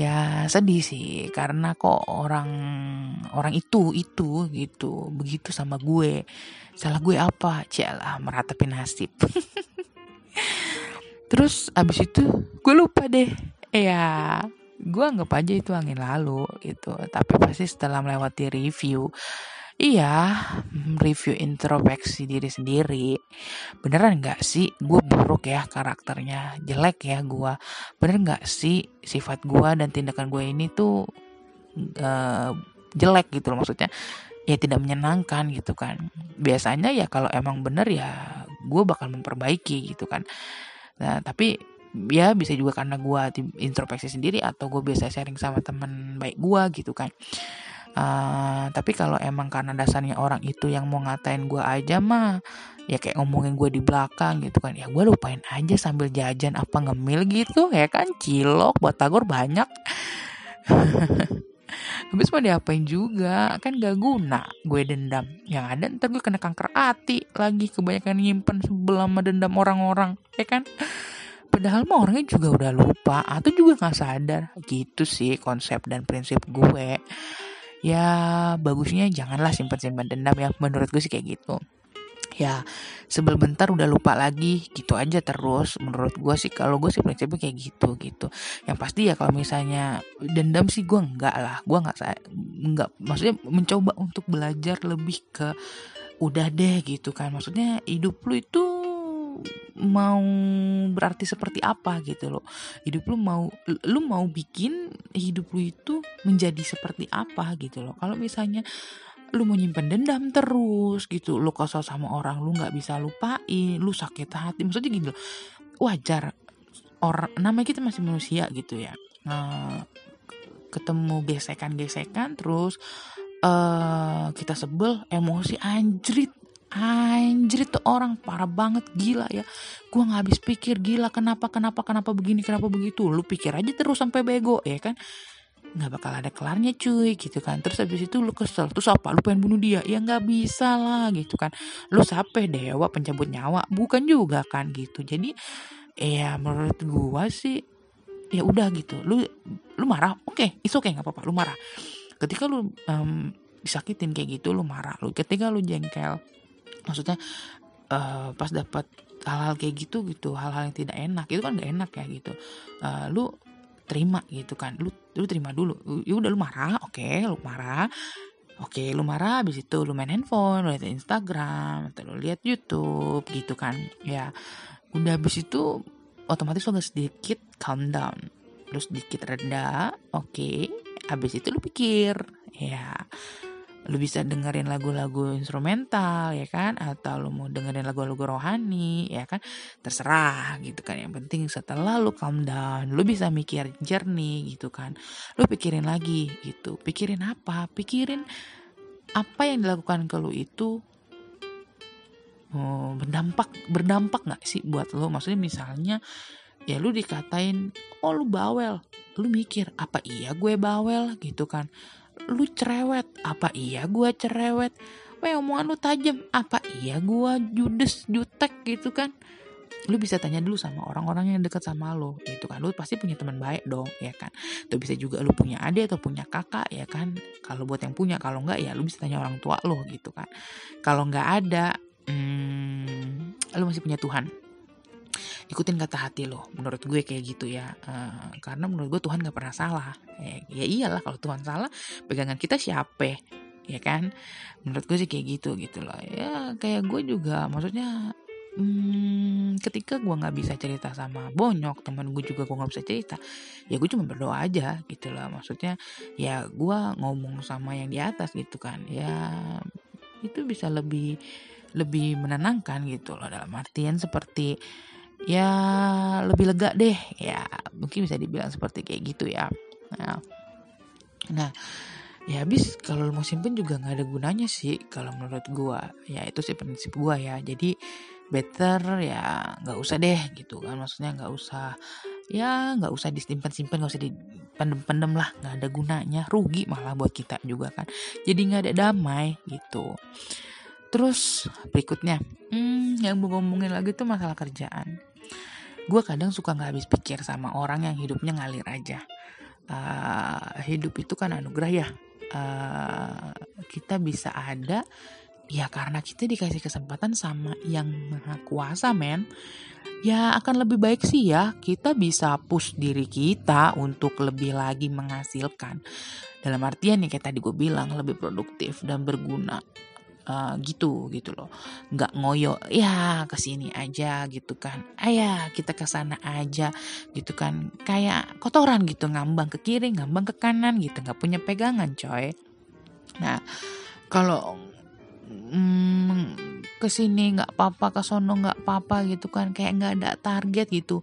ya sedih sih. Karena kok orang orang itu itu gitu. Begitu sama gue. Salah gue apa? Celah meratapi nasib. Terus abis itu gue lupa deh. Ya gue anggap aja itu angin lalu gitu. Tapi pasti setelah melewati review Iya, review introspeksi diri sendiri. Beneran gak sih gue buruk ya karakternya, jelek ya gue. Bener gak sih sifat gue dan tindakan gue ini tuh uh, jelek gitu loh maksudnya. Ya tidak menyenangkan gitu kan. Biasanya ya kalau emang bener ya gue bakal memperbaiki gitu kan. Nah tapi ya bisa juga karena gue introspeksi sendiri atau gue biasa sharing sama temen baik gue gitu kan Uh, tapi kalau emang karena dasarnya orang itu yang mau ngatain gue aja mah ya kayak ngomongin gue di belakang gitu kan ya gue lupain aja sambil jajan apa ngemil gitu ya kan? Cilok buat tagor banyak. Habis mau diapain juga? Kan gak guna gue dendam. Yang ada ntar gue kena kanker hati lagi kebanyakan nyimpen sebelah dendam orang-orang ya kan? Padahal mah orangnya juga udah lupa atau juga nggak sadar. Gitu sih konsep dan prinsip gue ya bagusnya janganlah simpan-simpan dendam ya. Menurut gue sih kayak gitu. Ya sebel bentar udah lupa lagi. Gitu aja terus. Menurut gue sih kalau gue sih prinsipnya kayak gitu gitu. Yang pasti ya kalau misalnya dendam sih gue enggak lah. Gue nggak enggak. Maksudnya mencoba untuk belajar lebih ke udah deh gitu kan. Maksudnya hidup lu itu mau berarti seperti apa gitu loh. Hidup lu mau lu mau bikin hidup lu itu menjadi seperti apa gitu loh. Kalau misalnya lu mau nyimpen dendam terus gitu lu kesel sama orang lu nggak bisa lupain lu sakit hati. Maksudnya gitu wajar. Orang namanya kita masih manusia gitu ya. Nah, ketemu gesekan-gesekan terus uh, kita sebel emosi anjrit Anjir tuh orang parah banget gila ya. Gue gak habis pikir gila kenapa kenapa kenapa begini kenapa begitu. Lu pikir aja terus sampai bego ya kan? Nggak bakal ada kelarnya cuy gitu kan. Terus habis itu lu kesel terus apa? Lu pengen bunuh dia? Ya nggak bisa lah gitu kan. Lu sampai dewa pencabut nyawa? Bukan juga kan gitu. Jadi ya menurut gua sih ya udah gitu. Lu lu marah? Oke okay, itu oke okay, nggak apa-apa lu marah. Ketika lu um, disakitin kayak gitu lu marah. Lu ketika lu jengkel maksudnya uh, pas dapat hal-hal kayak gitu gitu hal-hal yang tidak enak itu kan gak enak ya gitu. Uh, lu terima gitu kan lu lu terima dulu. Ya udah lu marah oke okay, lu marah. Oke okay, lu marah habis itu lu main handphone lu lihat Instagram atau lu lihat YouTube gitu kan ya. Udah habis itu otomatis lu sedikit calm down. Lu sedikit reda oke. Okay. habis itu lu pikir ya lu bisa dengerin lagu-lagu instrumental ya kan? Atau lu mau dengerin lagu-lagu rohani ya kan? Terserah gitu kan. Yang penting setelah lu calm down lu bisa mikir jernih gitu kan. Lu pikirin lagi gitu. Pikirin apa? Pikirin apa yang dilakukan ke lu itu oh, berdampak berdampak nggak sih buat lu? Maksudnya misalnya ya lu dikatain oh lu bawel. Lu mikir apa iya gue bawel? Gitu kan lu cerewet apa iya gua cerewet? Weh omongan lu tajam apa iya gua judes jutek gitu kan? Lu bisa tanya dulu sama orang-orang yang dekat sama lo itu kan? Lu pasti punya teman baik dong ya kan? Tuh bisa juga lu punya adik atau punya kakak ya kan? Kalau buat yang punya kalau enggak ya lu bisa tanya orang tua lo gitu kan? Kalau nggak ada hmm, lu masih punya Tuhan ikutin kata hati lo. Menurut gue kayak gitu ya. Uh, karena menurut gue Tuhan gak pernah salah. Ya, ya iyalah kalau Tuhan salah pegangan kita siapa? Ya kan? Menurut gue sih kayak gitu gitu loh. Ya kayak gue juga maksudnya hmm, ketika gue nggak bisa cerita sama bonyok teman gue juga gue nggak bisa cerita ya gue cuma berdoa aja gitu loh. Maksudnya ya gue ngomong sama yang di atas gitu kan. Ya itu bisa lebih lebih menenangkan gitu loh. Dalam artian seperti ya lebih lega deh. Ya mungkin bisa dibilang seperti kayak gitu ya. Nah, nah ya habis kalau mau simpen juga nggak ada gunanya sih kalau menurut gua. Ya itu sih prinsip gua ya. Jadi better ya nggak usah deh gitu kan. Maksudnya nggak usah ya nggak usah disimpan simpan nggak usah dipendem-pendem lah. Nggak ada gunanya. Rugi malah buat kita juga kan. Jadi nggak ada damai gitu. Terus berikutnya. Hmm, yang mau ngomongin lagi tuh masalah kerjaan gue kadang suka nggak habis pikir sama orang yang hidupnya ngalir aja. Uh, hidup itu kan anugerah ya. Uh, kita bisa ada ya karena kita dikasih kesempatan sama yang maha kuasa men ya akan lebih baik sih ya. Kita bisa push diri kita untuk lebih lagi menghasilkan. Dalam artian nih kayak tadi gue bilang lebih produktif dan berguna uh, gitu gitu loh. Nggak ngoyo ya ke sini aja gitu kan. Ayah kita ke sana aja gitu kan. Kayak kotoran gitu ngambang ke kiri ngambang ke kanan gitu. Nggak punya pegangan coy. Nah kalau hmm, ke sini nggak apa-apa ke sono nggak apa-apa gitu kan. Kayak nggak ada target gitu.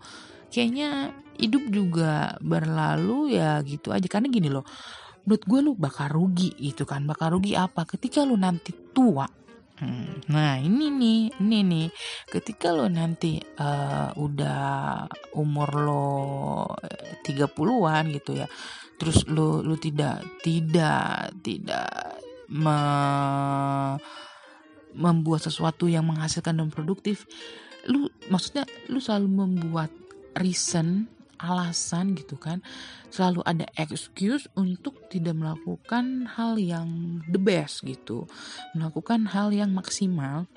Kayaknya hidup juga berlalu ya gitu aja. Karena gini loh menurut gue lu bakal rugi gitu kan. Bakal rugi apa? Ketika lu nanti tua. Hmm, nah ini nih, ini nih, ketika lo nanti uh, udah umur lo 30-an eh, gitu ya, terus lo lo tidak tidak tidak me, membuat sesuatu yang menghasilkan dan produktif, lu maksudnya lu selalu membuat reason alasan gitu kan selalu ada excuse untuk tidak melakukan hal yang the best gitu. Melakukan hal yang maksimal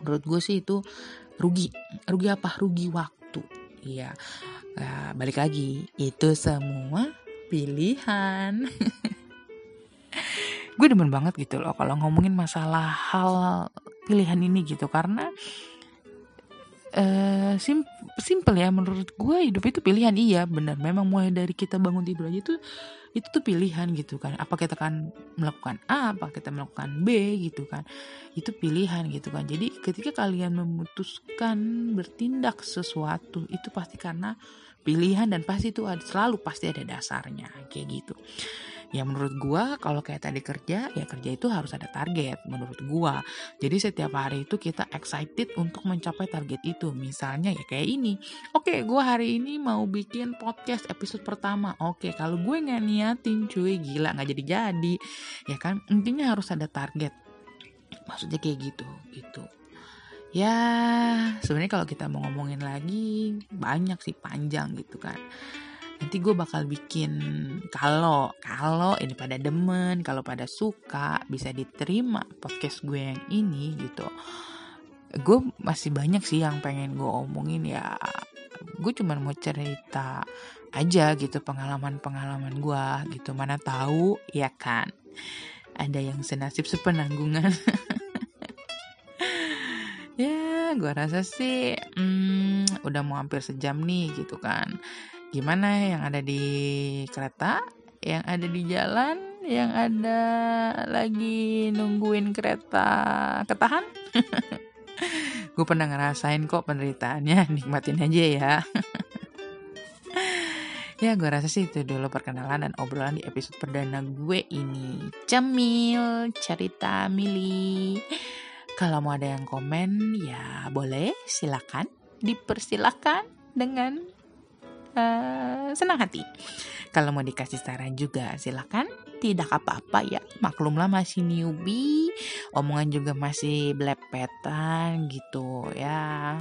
menurut gue sih itu rugi. Rugi apa? Rugi waktu. Iya. Nah, balik lagi. Itu semua pilihan. Gue demen banget gitu loh kalau ngomongin masalah hal pilihan ini gitu karena uh, sim simple ya menurut gue hidup itu pilihan. Iya benar memang mulai dari kita bangun tidur aja itu itu tuh pilihan gitu kan. Apa kita akan melakukan A apa kita melakukan B gitu kan. Itu pilihan gitu kan. Jadi ketika kalian memutuskan bertindak sesuatu itu pasti karena pilihan dan pasti itu selalu pasti ada dasarnya kayak gitu ya menurut gua kalau kayak tadi kerja ya kerja itu harus ada target menurut gua. Jadi setiap hari itu kita excited untuk mencapai target itu. Misalnya ya kayak ini oke gua hari ini mau bikin podcast episode pertama. Oke kalau gue nggak niatin cuy gila nggak jadi jadi ya kan intinya harus ada target. Maksudnya kayak gitu gitu. Ya sebenarnya kalau kita mau ngomongin lagi banyak sih panjang gitu kan nanti gue bakal bikin kalau kalau ini pada demen kalau pada suka bisa diterima podcast gue yang ini gitu. Gue masih banyak sih yang pengen gue omongin ya. Gue cuma mau cerita aja gitu pengalaman-pengalaman gue gitu. Mana tahu ya kan? Ada yang senasib sepenanggungan. Ya gue rasa sih hmm, udah mau hampir sejam nih gitu kan gimana yang ada di kereta yang ada di jalan yang ada lagi nungguin kereta ketahan? Gue pernah ngerasain kok penderitaannya nikmatin aja ya. Ya gue rasa sih itu dulu perkenalan dan obrolan di episode perdana gue ini. Cemil cerita mili. Kalau mau ada yang komen ya boleh silakan. Dipersilakan dengan uh, senang hati. Kalau mau dikasih saran juga silahkan. Tidak apa-apa ya. Maklumlah masih newbie. Omongan juga masih belepetan gitu ya.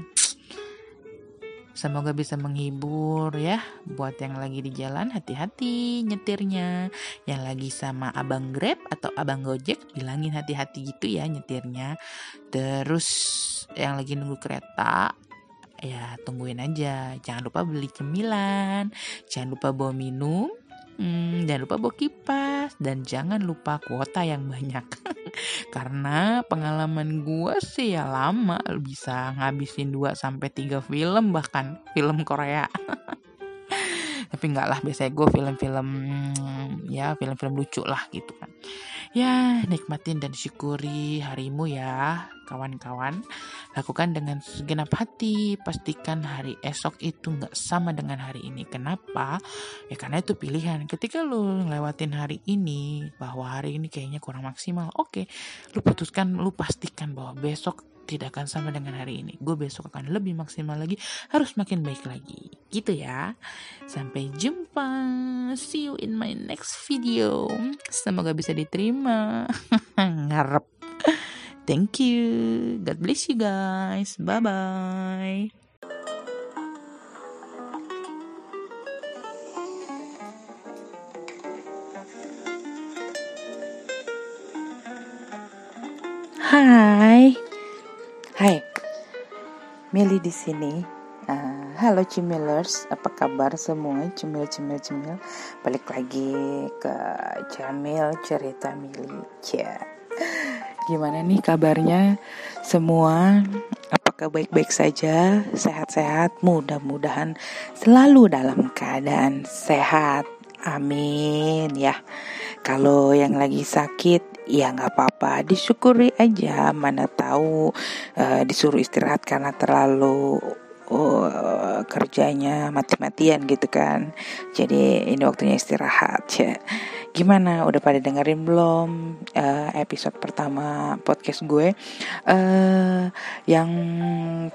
Semoga bisa menghibur ya buat yang lagi di jalan hati-hati nyetirnya. Yang lagi sama abang Grab atau abang Gojek bilangin hati-hati gitu ya nyetirnya. Terus yang lagi nunggu kereta ya tungguin aja. Jangan lupa beli cemilan. Jangan lupa bawa minum. Hmm, jangan lupa bawa kipas. Dan jangan lupa kuota yang banyak. Karena pengalaman gue sih ya lama. Bisa ngabisin 2 sampai 3 film bahkan. Film Korea. Tapi enggak lah biasanya gue film-film ya film-film lucu lah gitu kan. Ya, nikmatin dan syukuri harimu ya, kawan-kawan. Lakukan dengan segenap hati. Pastikan hari esok itu nggak sama dengan hari ini. Kenapa? Ya karena itu pilihan. Ketika lu ngelewatin hari ini, bahwa hari ini kayaknya kurang maksimal. Oke, lu putuskan, lu pastikan bahwa besok tidak akan sama dengan hari ini. Gue besok akan lebih maksimal lagi, harus makin baik lagi. Gitu ya. Sampai jumpa. See you in my next video. Semoga bisa diterima. Ngarep. Thank you. God bless you guys. Bye bye. Hai. Hai, Meli di sini. Uh, halo Cimilers, apa kabar semua? Cimil, cimil, cimil. Balik lagi ke Jamil cerita Mili. Ya. Gimana nih kabarnya semua? Apakah baik-baik saja? Sehat-sehat? Mudah-mudahan selalu dalam keadaan sehat. Amin ya. Kalau yang lagi sakit ya nggak apa-apa. Disyukuri aja mana tahu uh, disuruh istirahat karena terlalu uh, kerjanya mati-matian gitu kan. Jadi ini waktunya istirahat ya. Gimana? Udah pada dengerin belum uh, episode pertama podcast gue? Uh, yang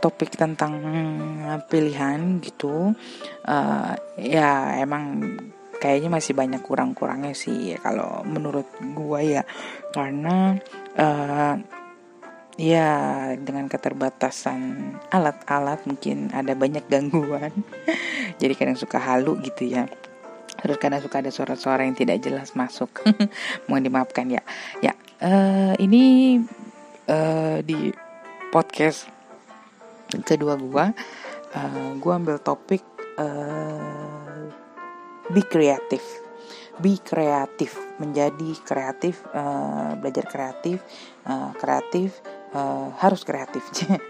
topik tentang pilihan gitu. Uh, ya emang kayaknya masih banyak kurang-kurangnya sih ya, kalau menurut gue ya. Karena uh, ya dengan keterbatasan alat-alat mungkin ada banyak gangguan. Jadi kadang suka halu gitu ya. Terus kadang suka ada suara-suara yang tidak jelas masuk. Mohon dimaafkan ya. Ya uh, ini uh, di podcast kedua gua uh, gua ambil topik be kreatif be kreatif menjadi kreatif uh, belajar kreatif uh, kreatif uh, harus kreatif.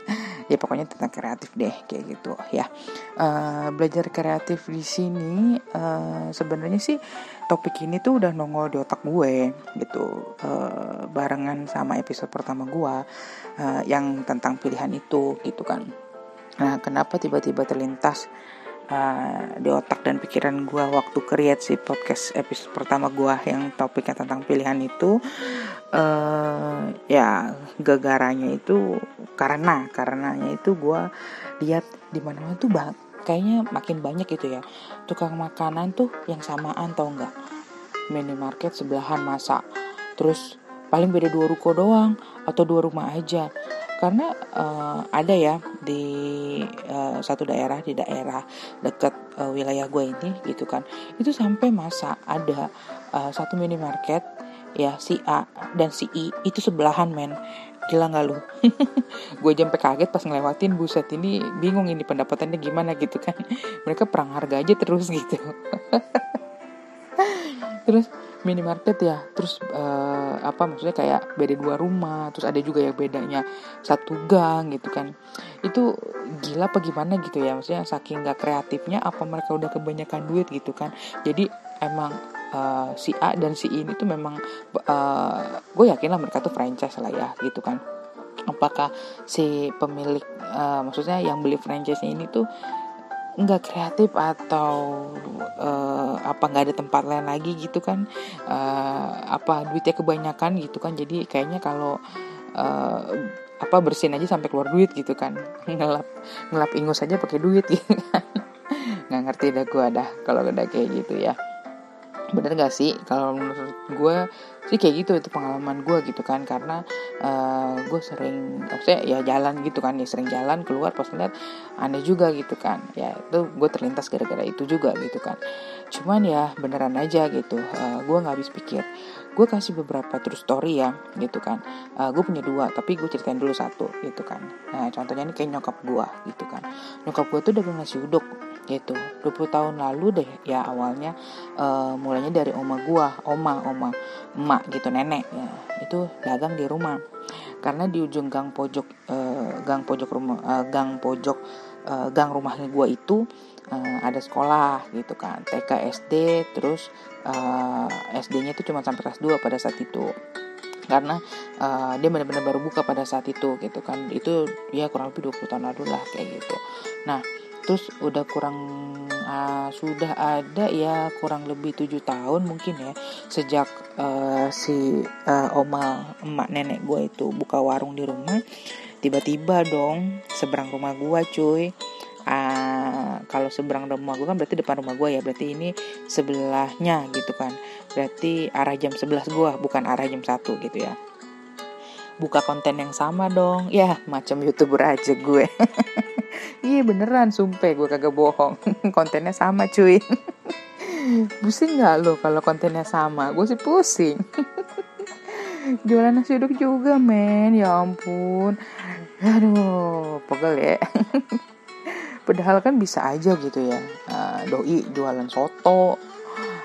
Ya pokoknya tentang kreatif deh kayak gitu ya. Uh, belajar kreatif di sini uh, sebenarnya sih topik ini tuh udah nongol di otak gue gitu. Uh, barengan sama episode pertama gue uh, yang tentang pilihan itu gitu kan. Nah kenapa tiba-tiba terlintas uh, di otak dan pikiran gue waktu create si podcast episode pertama gue yang topiknya tentang pilihan itu uh, ya gegaranya itu karena karenanya itu gue lihat di mana mana tuh bang kayaknya makin banyak gitu ya. Tukang makanan tuh yang samaan tau nggak? Minimarket sebelahan masa. Terus paling beda dua ruko doang atau dua rumah aja karena uh, ada ya di uh, satu daerah di daerah dekat uh, wilayah gue ini gitu kan. Itu sampai masa ada uh, satu minimarket ya si A dan si I itu sebelahan men. Gila nggak lu? Gue jampe kaget pas ngelewatin buset ini bingung ini pendapatannya gimana gitu kan. Mereka perang harga aja terus gitu. Terus minimarket ya terus uh, apa? Maksudnya kayak beda dua rumah terus ada juga yang bedanya satu gang gitu kan. Itu gila apa gimana gitu ya? Maksudnya saking nggak kreatifnya apa mereka udah kebanyakan duit gitu kan? Jadi emang uh, si A dan si ini tuh memang uh, gue yakin lah mereka tuh franchise lah ya gitu kan. Apakah si pemilik uh, maksudnya yang beli franchise ini tuh nggak kreatif atau uh, apa nggak ada tempat lain lagi gitu kan uh, apa duitnya kebanyakan gitu kan. Jadi kayaknya kalau uh, apa bersin aja sampai keluar duit gitu kan. Ngelap ngelap ingus aja pakai duit gitu kan. Nggak ngerti dah gue dah kalau udah kayak gitu ya bener gak sih? Kalau menurut gue sih kayak gitu itu pengalaman gue gitu kan. Karena uh, eh, gue sering maksudnya ya jalan gitu kan ya sering jalan keluar pas ngeliat aneh juga gitu kan. Ya itu gue terlintas gara-gara itu juga gitu kan. Cuman ya beneran aja gitu. Uh, eh, gue nggak habis pikir. Gue kasih beberapa true story ya gitu kan. Uh, eh, gue punya dua tapi gue ceritain dulu satu gitu kan. Nah contohnya ini kayak nyokap gue gitu kan. Nyokap gue tuh dagang nasi uduk gitu. 20 tahun lalu deh ya awalnya uh, mulainya dari oma gua oma oma emak gitu nenek ya. Itu dagang di rumah. Karena di ujung gang pojok uh, gang pojok rumah uh, gang pojok uh, gang rumahnya gua itu uh, ada sekolah gitu kan. TK SD terus uh, SD-nya itu cuma sampai kelas 2 pada saat itu. Karena uh, dia benar-benar baru buka pada saat itu gitu kan. Itu ya kurang lebih 20 tahun lalu lah kayak gitu. Nah terus udah kurang uh, sudah ada ya kurang lebih tujuh tahun mungkin ya sejak uh, si uh, oma emak nenek gue itu buka warung di rumah tiba-tiba dong seberang rumah gue cuy. Uh, kalau seberang rumah gue kan berarti depan rumah gue ya berarti ini sebelahnya gitu kan. Berarti arah jam 11 gue bukan arah jam satu gitu ya buka konten yang sama dong. Ya macam youtuber aja gue. Iya beneran sumpah gue kagak bohong. Kontennya sama cuy. Pusing nggak lo kalau kontennya sama? Gue sih pusing. Jualan nasi uduk juga men. Ya ampun. Aduh pegel ya. Padahal kan bisa aja gitu ya. Uh, doi jualan soto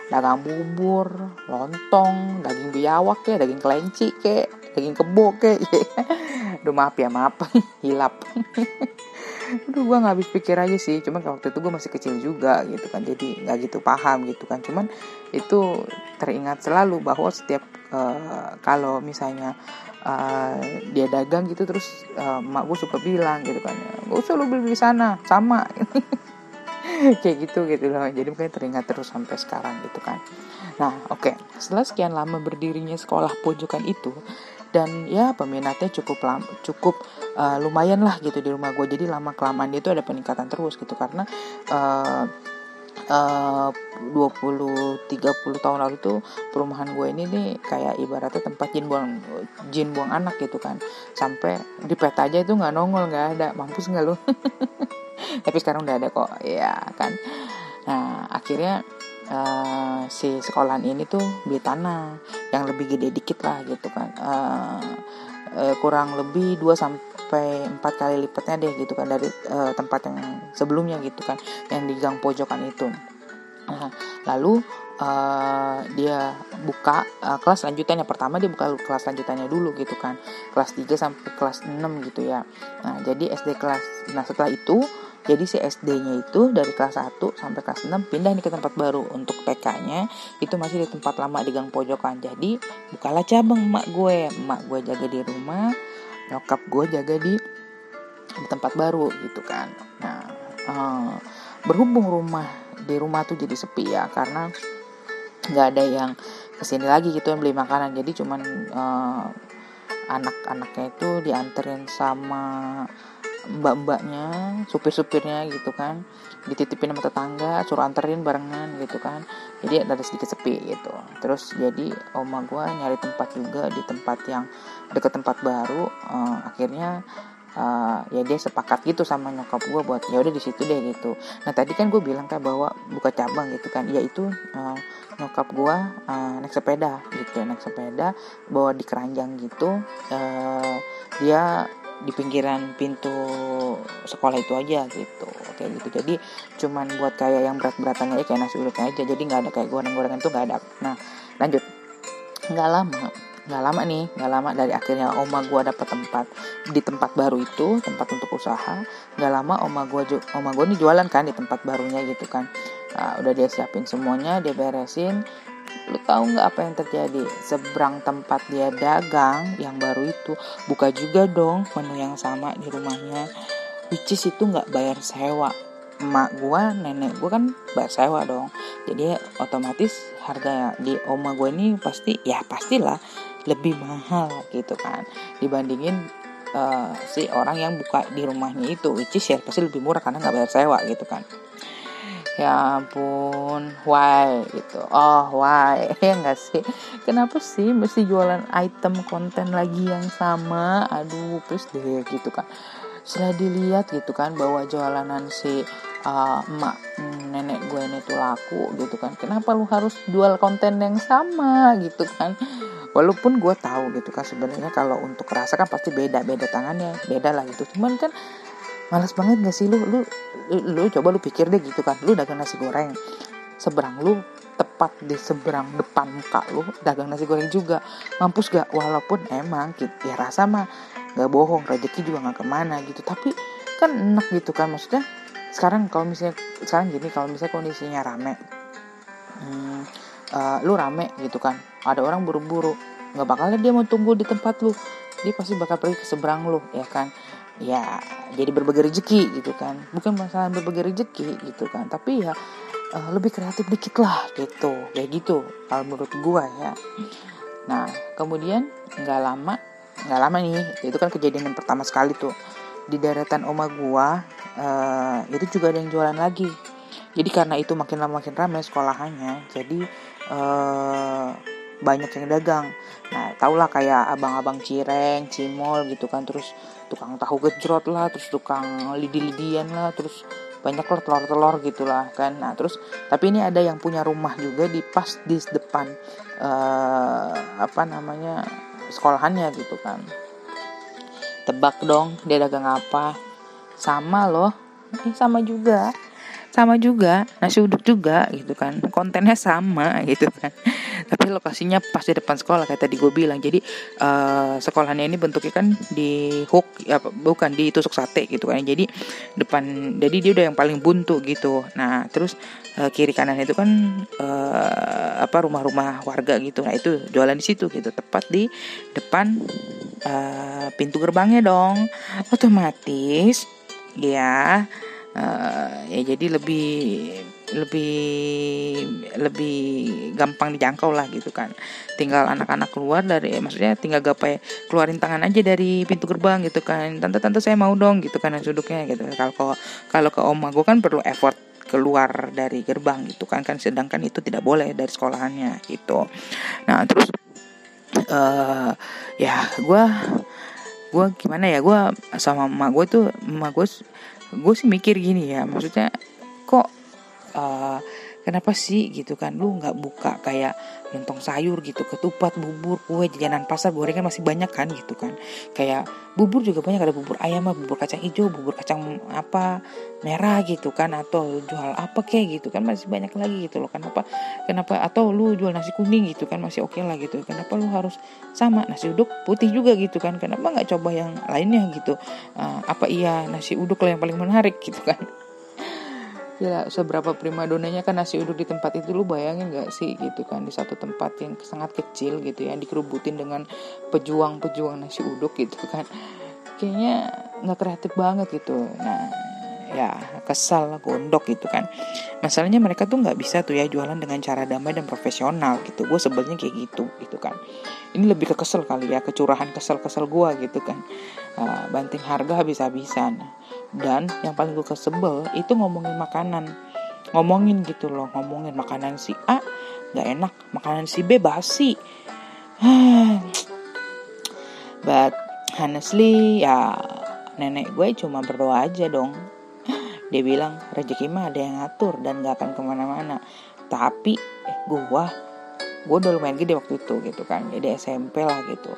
dagang bubur lontong daging biawak ya daging kelenci kek daging kebo kek aduh maaf ya maaf. Hilap. Aduh gue nggak habis pikir aja sih. Cuman waktu itu gue masih kecil juga gitu kan. Jadi nggak gitu paham gitu kan. Cuman itu teringat selalu bahwa setiap uh, kalau misalnya uh, dia dagang gitu terus uh, mak gue suka bilang gitu kan gak usah lu beli di sana sama. Kayak gitu gitu loh. Jadi mungkin teringat terus sampai sekarang gitu kan. Nah oke. Okay. setelah sekian lama berdirinya sekolah pojokan itu dan ya peminatnya cukup lama cukup uh, lumayan lah gitu di rumah gue jadi lama kelamaan itu ada peningkatan terus gitu. Karena uh, uh, 20 30 tahun lalu tuh perumahan gue ini nih kayak ibaratnya tempat jin buang jin buang anak gitu kan. Sampai di peta aja itu nggak nongol nggak ada. Mampus nggak lu? Tapi sekarang udah ada kok. Ya kan? Nah akhirnya uh, si sekolahan ini tuh beli tanah yang lebih gede dikit lah gitu kan. Uh, uh, kurang lebih 2 sampai 4 kali lipatnya deh gitu kan dari uh, tempat yang sebelumnya gitu kan yang di gang pojokan itu. Uh, lalu uh, dia buka uh, kelas lanjutannya. Pertama dia buka kelas lanjutannya dulu gitu kan. Kelas 3 sampai kelas 6 gitu ya. Nah jadi SD kelas. Nah setelah itu jadi si SD-nya itu dari kelas 1 sampai kelas 6 pindah nih ke tempat baru. Untuk TK-nya itu masih di tempat lama di gang pojokan. Jadi bukalah cabang emak gue. Emak gue jaga di rumah, nyokap gue jaga di, di tempat baru gitu kan. Nah, uh, berhubung rumah di rumah tuh jadi sepi ya karena nggak ada yang ke sini lagi gitu yang beli makanan jadi cuman uh, anak-anaknya itu dianterin sama mbak-mbaknya supir-supirnya gitu kan. Dititipin sama tetangga suruh anterin barengan gitu kan. Jadi ada sedikit sepi gitu. Terus jadi oma gue nyari tempat juga di tempat yang deket tempat baru. Uh, akhirnya uh, ya dia sepakat gitu sama nyokap gue buat ya udah di situ deh gitu. Nah tadi kan gue bilang kan bahwa buka cabang gitu kan. Ya itu uh, nyokap gue uh, naik sepeda gitu naik sepeda bawa di keranjang gitu. Uh, dia di pinggiran pintu sekolah itu aja gitu kayak gitu. Jadi cuman buat kayak yang berat-beratannya ya kayak nasi uduknya aja. Jadi nggak ada kayak goreng-gorengan tuh nggak ada. Nah lanjut. Nggak lama nggak lama nih nggak lama dari akhirnya oma gue dapet tempat di tempat baru itu tempat untuk usaha. Nggak lama oma gue oma gue nih jualan kan di tempat barunya gitu kan. Nah, udah dia siapin semuanya dia beresin lu tahu nggak apa yang terjadi? Seberang tempat dia dagang yang baru itu buka juga dong menu yang sama di rumahnya. Which is itu nggak bayar sewa. Emak gua nenek gua kan bayar sewa dong. Jadi otomatis harga di oma gue ini pasti ya pastilah lebih mahal gitu kan. Dibandingin uh, si orang yang buka di rumahnya itu which is ya pasti lebih murah karena nggak bayar sewa gitu kan ya ampun why gitu. Oh why? Ya nggak sih? Kenapa sih mesti jualan item konten lagi yang sama? Aduh terus deh gitu kan. Setelah dilihat gitu kan bahwa jualanan si uh, emak nenek gue ini tuh laku gitu kan. Kenapa lu harus jual konten yang sama? Gitu kan. Walaupun gue tahu gitu kan sebenarnya kalau untuk rasa kan pasti beda beda tangannya beda lah gitu. Cuman kan malas banget gak sih lu? Lu lu, coba lu pikir deh gitu kan. Lu dagang nasi goreng seberang lu tepat di seberang depan muka lu dagang nasi goreng juga. Mampus gak? Walaupun emang ya rasa mah gak bohong rezeki juga gak ke mana gitu. Tapi kan enak gitu kan. Maksudnya sekarang kalau misalnya sekarang gini kalau misalnya kondisinya rame hmm, uh, lu rame gitu kan. Ada orang buru-buru nggak bakalnya dia mau tunggu di tempat lu. Dia pasti bakal pergi ke seberang lu ya kan ya jadi berbagai rezeki gitu kan. Bukan masalah berbagai rezeki gitu kan tapi ya uh, lebih kreatif dikit lah gitu. Kayak gitu kalau menurut gua ya. Nah kemudian nggak lama nggak lama nih itu kan kejadian yang pertama sekali tuh. Di deretan oma gua uh, itu juga ada yang jualan lagi. Jadi karena itu makin lama makin ramai sekolahannya jadi uh, banyak yang dagang. Nah tahulah kayak abang-abang cireng cimol gitu kan terus tukang tahu gejrot lah terus tukang lidi-lidian lah terus banyak lah telur-telur gitulah kan. Nah terus tapi ini ada yang punya rumah juga di pas di depan uh, apa namanya sekolahannya gitu kan. Tebak dong dia dagang apa. Sama loh eh sama juga sama juga nasi uduk juga gitu kan. Kontennya sama gitu kan. Tapi lokasinya pas di depan sekolah kayak tadi gue bilang. Jadi uh, sekolahnya ini bentuknya kan di hook ya bukan di tusuk sate gitu kan. Jadi depan jadi dia udah yang paling buntu gitu. Nah terus uh, kiri kanan itu kan uh, apa rumah-rumah warga gitu. Nah itu jualan di situ gitu. Tepat di depan uh, pintu gerbangnya dong. Otomatis ya uh, ya jadi lebih lebih lebih gampang dijangkau lah gitu kan. Tinggal anak-anak keluar dari maksudnya tinggal gapai keluarin tangan aja dari pintu gerbang gitu kan. Tante tante saya mau dong gitu kan duduknya gitu. Kalau kalau ke oma gue kan perlu effort keluar dari gerbang gitu kan kan sedangkan itu tidak boleh dari sekolahannya gitu. Nah terus uh, ya gue gue gimana ya gue sama emak gue tuh emak gue gue sih mikir gini ya maksudnya kok uh, kenapa sih? Gitu kan. Lu nggak buka kayak lontong sayur gitu ketupat bubur kue jajanan pasar gorengan masih banyak kan? Gitu kan. Kayak bubur juga banyak ada bubur ayam bubur kacang hijau bubur kacang apa merah gitu kan atau jual apa kayak gitu kan masih banyak lagi gitu loh. Kenapa kenapa? Atau lu jual nasi kuning gitu kan masih oke okay lah gitu. Kenapa lu harus sama? Nasi uduk putih juga gitu kan. Kenapa nggak coba yang lainnya? Gitu. Uh, apa iya nasi uduk lah yang paling menarik? Gitu kan ya seberapa primadonanya kan nasi uduk di tempat itu lu bayangin gak sih gitu kan di satu tempat yang sangat kecil gitu ya dikerubutin dengan pejuang-pejuang nasi uduk gitu kan. Kayaknya nggak kreatif banget gitu. Nah ya kesal gondok gitu kan. Masalahnya mereka tuh nggak bisa tuh ya jualan dengan cara damai dan profesional gitu. Gue sebelnya kayak gitu gitu kan. Ini lebih ke kesel kali ya kecurahan kesel-kesel gue gitu kan. Uh, banting harga habis-habisan dan yang paling gue kesebel itu ngomongin makanan. Ngomongin gitu loh ngomongin makanan si A nggak enak. Makanan si B basi. But honestly ya nenek gue cuma berdoa aja dong. Dia bilang rezeki mah ada yang ngatur dan gak akan ke mana-mana. Tapi eh, gue gue udah lumayan gede waktu itu gitu kan jadi SMP lah gitu.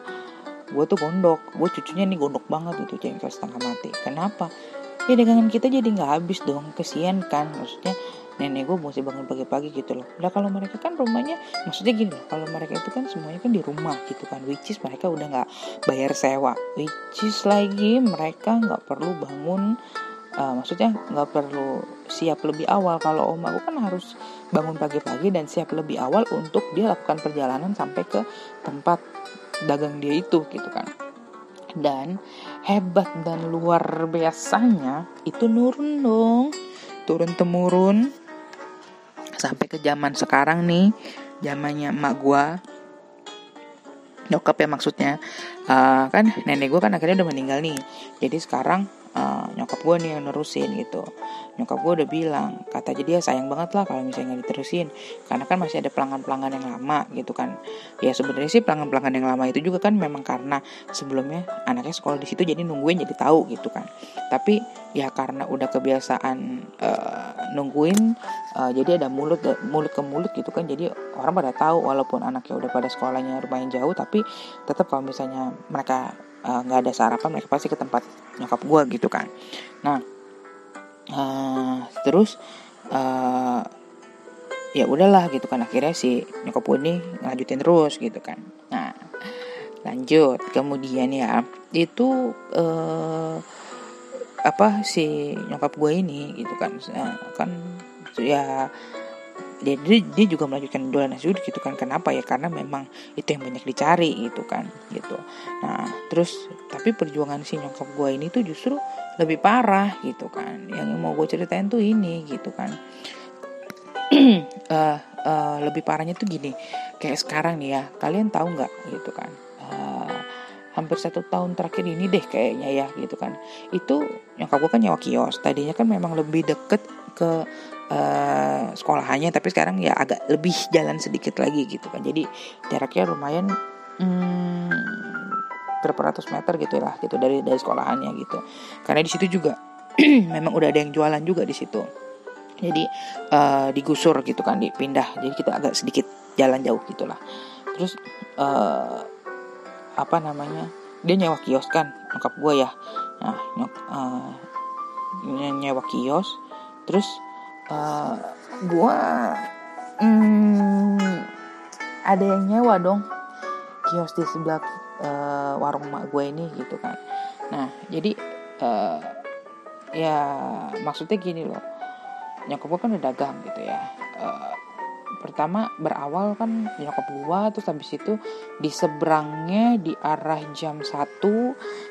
Gue tuh gondok gue cucunya nih gondok banget gitu jengkel setengah mati. Kenapa ya dagangan kita jadi nggak habis dong. Kesian kan maksudnya nenek gue mesti bangun pagi-pagi gitu loh. Nah kalau mereka kan rumahnya, maksudnya gini loh, kalau mereka itu kan semuanya kan di rumah gitu kan, which is mereka udah nggak bayar sewa, which is lagi mereka nggak perlu bangun uh, maksudnya nggak perlu siap lebih awal. Kalau om aku kan harus bangun pagi-pagi dan siap lebih awal untuk dia lakukan perjalanan sampai ke tempat dagang dia itu gitu kan. Dan hebat dan luar biasanya itu nurun dong. Turun temurun. Sampai ke zaman sekarang nih zamannya emak gua nyokap ya maksudnya uh, kan nenek gue kan akhirnya udah meninggal nih. Jadi sekarang uh, nyokap gue nih yang nerusin gitu. Nyokap gue udah bilang kata jadi ya sayang banget lah kalau misalnya nggak diterusin karena kan masih ada pelanggan-pelanggan yang lama gitu kan. Ya sebenarnya sih pelanggan-pelanggan yang lama itu juga kan memang karena sebelumnya anaknya sekolah di situ jadi nungguin jadi tahu gitu kan. Tapi ya karena udah kebiasaan uh, nungguin uh, jadi ada mulut mulut ke mulut gitu kan. Jadi orang pada tahu walaupun anaknya udah pada sekolahnya lumayan jauh tapi tetap kalau misalnya mereka Eh, nggak uh, ada sarapan mereka pasti ke tempat nyokap gue gitu kan. Nah uh, terus uh, ya udahlah gitu kan. Akhirnya si nyokap gue ini ngajutin terus gitu kan. Nah lanjut. Kemudian ya itu uh, apa si nyokap gue ini gitu kan. Uh, kan ya dia, dia, juga melanjutkan jualan nasi uduk gitu kan. Kenapa ya? Karena memang itu yang banyak dicari gitu kan gitu. Nah terus tapi perjuangan si nyokap gue ini tuh justru lebih parah gitu kan. Yang mau gue ceritain tuh ini gitu kan. Uh, uh, lebih parahnya tuh gini. Kayak sekarang nih ya kalian tahu nggak gitu kan? Uh, hampir satu tahun terakhir ini deh kayaknya ya gitu kan. Itu nyokap gue kan nyawa kios. Tadinya kan memang lebih deket ke uh, sekolahannya tapi sekarang ya agak lebih jalan sedikit lagi gitu kan. Jadi jaraknya lumayan hmm, berapa ratus meter gitu lah gitu dari dari sekolahannya gitu. Karena di situ juga memang udah ada yang jualan juga di situ. Jadi uh, digusur gitu kan dipindah. Jadi kita agak sedikit jalan jauh gitulah terus uh, apa namanya dia nyewa kios kan nyokap gue ya. Nah nyok uh, nyewa kios. Terus uh, gua hmm, ada yang nyewa dong. Kios di sebelah uh, warung mak gue ini gitu kan. Nah jadi uh, ya maksudnya gini loh. Nyokap gue kan udah dagang gitu ya. Uh, pertama berawal kan nyokap gua terus habis itu di seberangnya di arah jam 1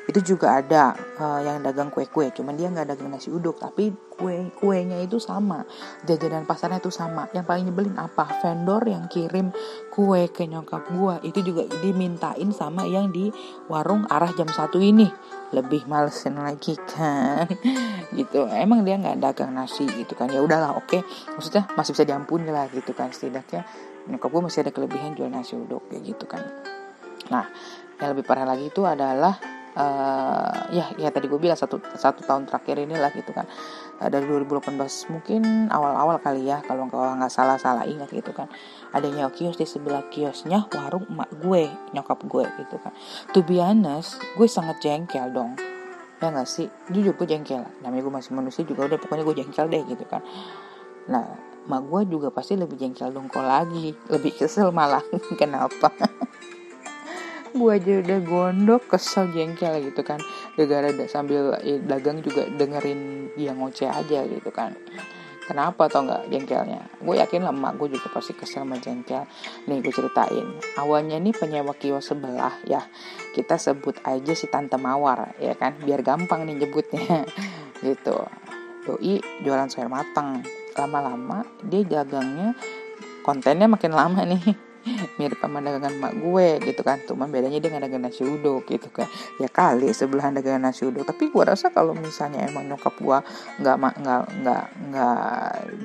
itu juga ada uh, yang dagang kue-kue. Cuman dia nggak dagang nasi uduk tapi kue kuenya itu sama. Jajanan pasarnya itu sama. Yang paling nyebelin apa? Vendor yang kirim kue ke nyokap gua. Itu juga dimintain sama yang di warung arah jam satu ini lebih malesin lagi kan. Gitu. Emang dia nggak dagang nasi gitu kan. Ya udahlah oke. Okay. maksudnya masih bisa diampuni lah gitu kan setidaknya. Nyokap gue masih ada kelebihan jual nasi uduk kayak gitu kan. Nah yang lebih parah lagi itu adalah uh, ya ya tadi gue bilang satu satu tahun terakhir inilah gitu kan dari 2018 mungkin awal-awal kali ya kalau nggak salah salah ingat gitu kan. Adanya kios di sebelah kiosnya warung emak gue nyokap gue gitu kan. To be honest gue sangat jengkel dong. Ya gak sih? Jujur gue jengkel. Namanya gue masih manusia juga udah pokoknya gue jengkel deh gitu kan. Nah mak gue juga pasti lebih jengkel dongkol lagi. Lebih kesel malah. Kenapa gue aja udah gondok kesel jengkel gitu kan gara-gara sambil dagang juga dengerin dia ngoceh aja gitu kan Kenapa atau nggak jengkelnya? Gue yakin lah emak gue juga pasti kesel sama jengkel. Nih gue ceritain. Awalnya nih penyewa kios sebelah ya. Kita sebut aja si Tante Mawar ya kan. Biar gampang nih nyebutnya gitu. doi jualan sayur matang lama-lama dia dagangnya kontennya makin lama nih mirip sama dagangan mak gue gitu kan. Cuma bedanya dia nggak dagang nasi uduk gitu kan. Ya kali sebelahan dagangan nasi uduk. Tapi gue rasa kalau misalnya emang nyokap gue nggak nggak nggak nggak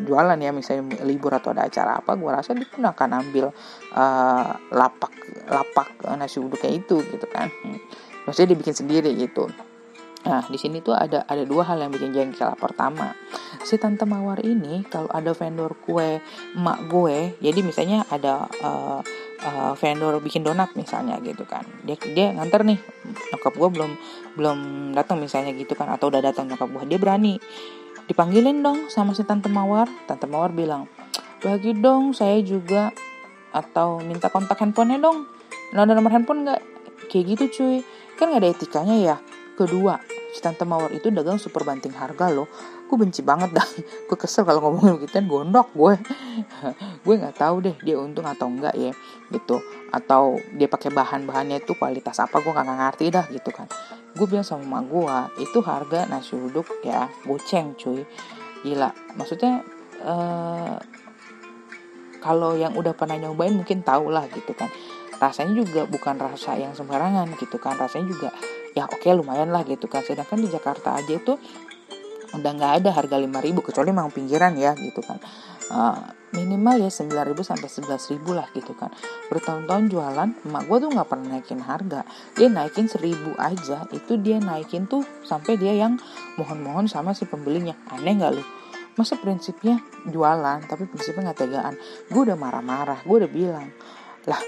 jualan ya misalnya libur atau ada acara apa gue rasa dia pun akan ambil uh, lapak lapak nasi uduk kayak itu gitu kan. Hmm. maksudnya dibikin sendiri gitu Nah, di sini tuh ada ada dua hal yang bikin jengkel. Pertama, si tante mawar ini kalau ada vendor kue emak gue, jadi misalnya ada uh, uh, vendor bikin donat misalnya gitu kan. Dia dia nganter nih, nyokap gue belum belum datang misalnya gitu kan atau udah datang nyokap gue, dia berani dipanggilin dong sama si tante mawar. Tante mawar bilang, "Bagi dong saya juga atau minta kontak handphonenya dong." Nah, ada nomor handphone nggak? Kayak gitu cuy. Kan nggak ada etikanya ya Kedua, si Tante Mawar itu dagang super banting harga loh. Gue benci banget dah. Gue kesel kalau ngomongin begituan gondok gue. gue nggak tahu deh dia untung atau enggak ya gitu. Atau dia pakai bahan-bahannya itu kualitas apa gue nggak ngerti dah gitu kan. Gue bilang sama emak gue itu harga nasi uduk ya goceng cuy. Gila. Maksudnya uh, kalau yang udah pernah nyobain mungkin tau lah gitu kan rasanya juga bukan rasa yang sembarangan gitu kan rasanya juga ya oke okay, lumayan lah gitu kan. Sedangkan di Jakarta aja itu udah nggak ada harga 5000 kecuali memang pinggiran ya gitu kan. Uh, minimal ya 9000 sampai 11000 lah gitu kan. Bertahun-tahun jualan emak gue tuh nggak pernah naikin harga. Dia naikin 1000 aja itu dia naikin tuh sampai dia yang mohon-mohon sama si pembelinya. Aneh nggak lu? Masa prinsipnya jualan tapi prinsipnya nggak tegaan? Gue udah marah-marah gue udah bilang lah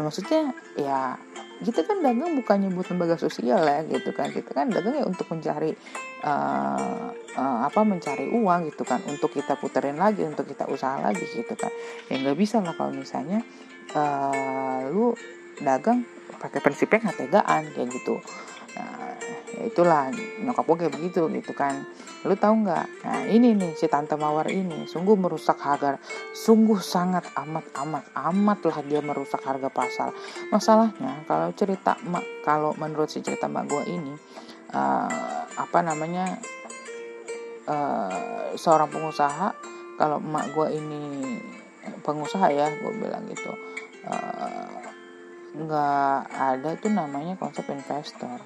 maksudnya ya kita kan dagang bukannya buat lembaga sosial ya gitu kan. Kita kan dagang ya untuk mencari uh, uh, apa mencari uang gitu kan. Untuk kita puterin lagi untuk kita usaha lagi gitu kan. Ya nggak bisa lah kalau misalnya uh, lu dagang pakai prinsipnya nggak tegaan kayak gitu. Nah ya itulah nyokap gue kayak begitu gitu kan Lu tahu nggak? Nah ini nih si tante mawar ini sungguh merusak harga, sungguh sangat amat amat amat lah dia merusak harga pasar. Masalahnya kalau cerita mak, kalau menurut si cerita mak gue ini uh, apa namanya uh, seorang pengusaha kalau emak gue ini pengusaha ya gue bilang gitu uh, nggak ada tuh namanya konsep investor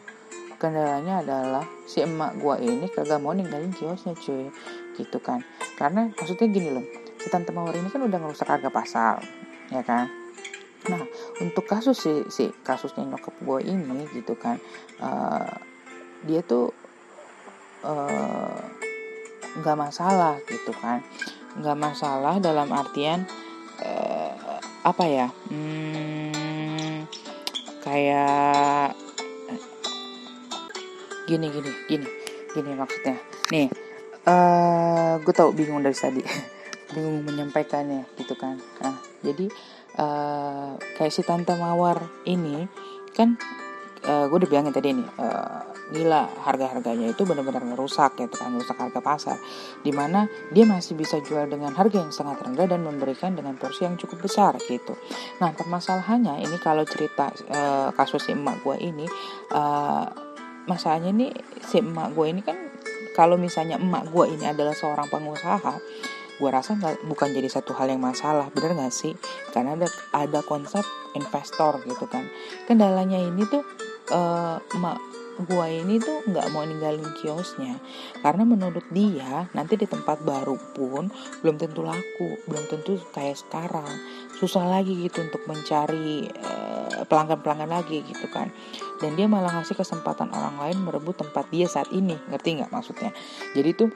kendalanya adalah si emak gua ini kagak mau ninggalin kiosnya cuy. Gitu kan. Karena maksudnya gini loh si tante mawar ini kan udah ngerusak harga pasar ya kan? Nah untuk kasus si, si kasusnya nyokap gua ini gitu kan uh, dia tuh nggak uh, masalah gitu kan. Nggak masalah dalam artian uh, apa ya hmm, kayak gini gini gini. Gini maksudnya. Nih uh, eh, gue tau bingung dari tadi. Bingung menyampaikannya gitu kan. Nah jadi uh, kayak si tante mawar ini kan uh, eh, gue udah bilangin tadi nih uh, gila harga-harganya itu benar-benar ngerusak gitu kan. Ngerusak harga pasar. Di mana dia masih bisa jual dengan harga yang sangat rendah dan memberikan dengan porsi yang cukup besar gitu. Nah permasalahannya ini kalau cerita uh, kasus si emak gue ini uh, masalahnya nih si emak gue ini kan kalau misalnya emak gue ini adalah seorang pengusaha gue rasa nggak bukan jadi satu hal yang masalah bener gak sih? Karena ada ada konsep investor gitu kan. Kendalanya ini tuh uh, emak gue ini tuh nggak mau ninggalin kiosnya. Karena menurut dia nanti di tempat baru pun belum tentu laku belum tentu kayak sekarang. Susah lagi gitu untuk mencari uh, pelanggan-pelanggan lagi gitu kan dan dia malah ngasih kesempatan orang lain merebut tempat dia saat ini ngerti nggak maksudnya jadi tuh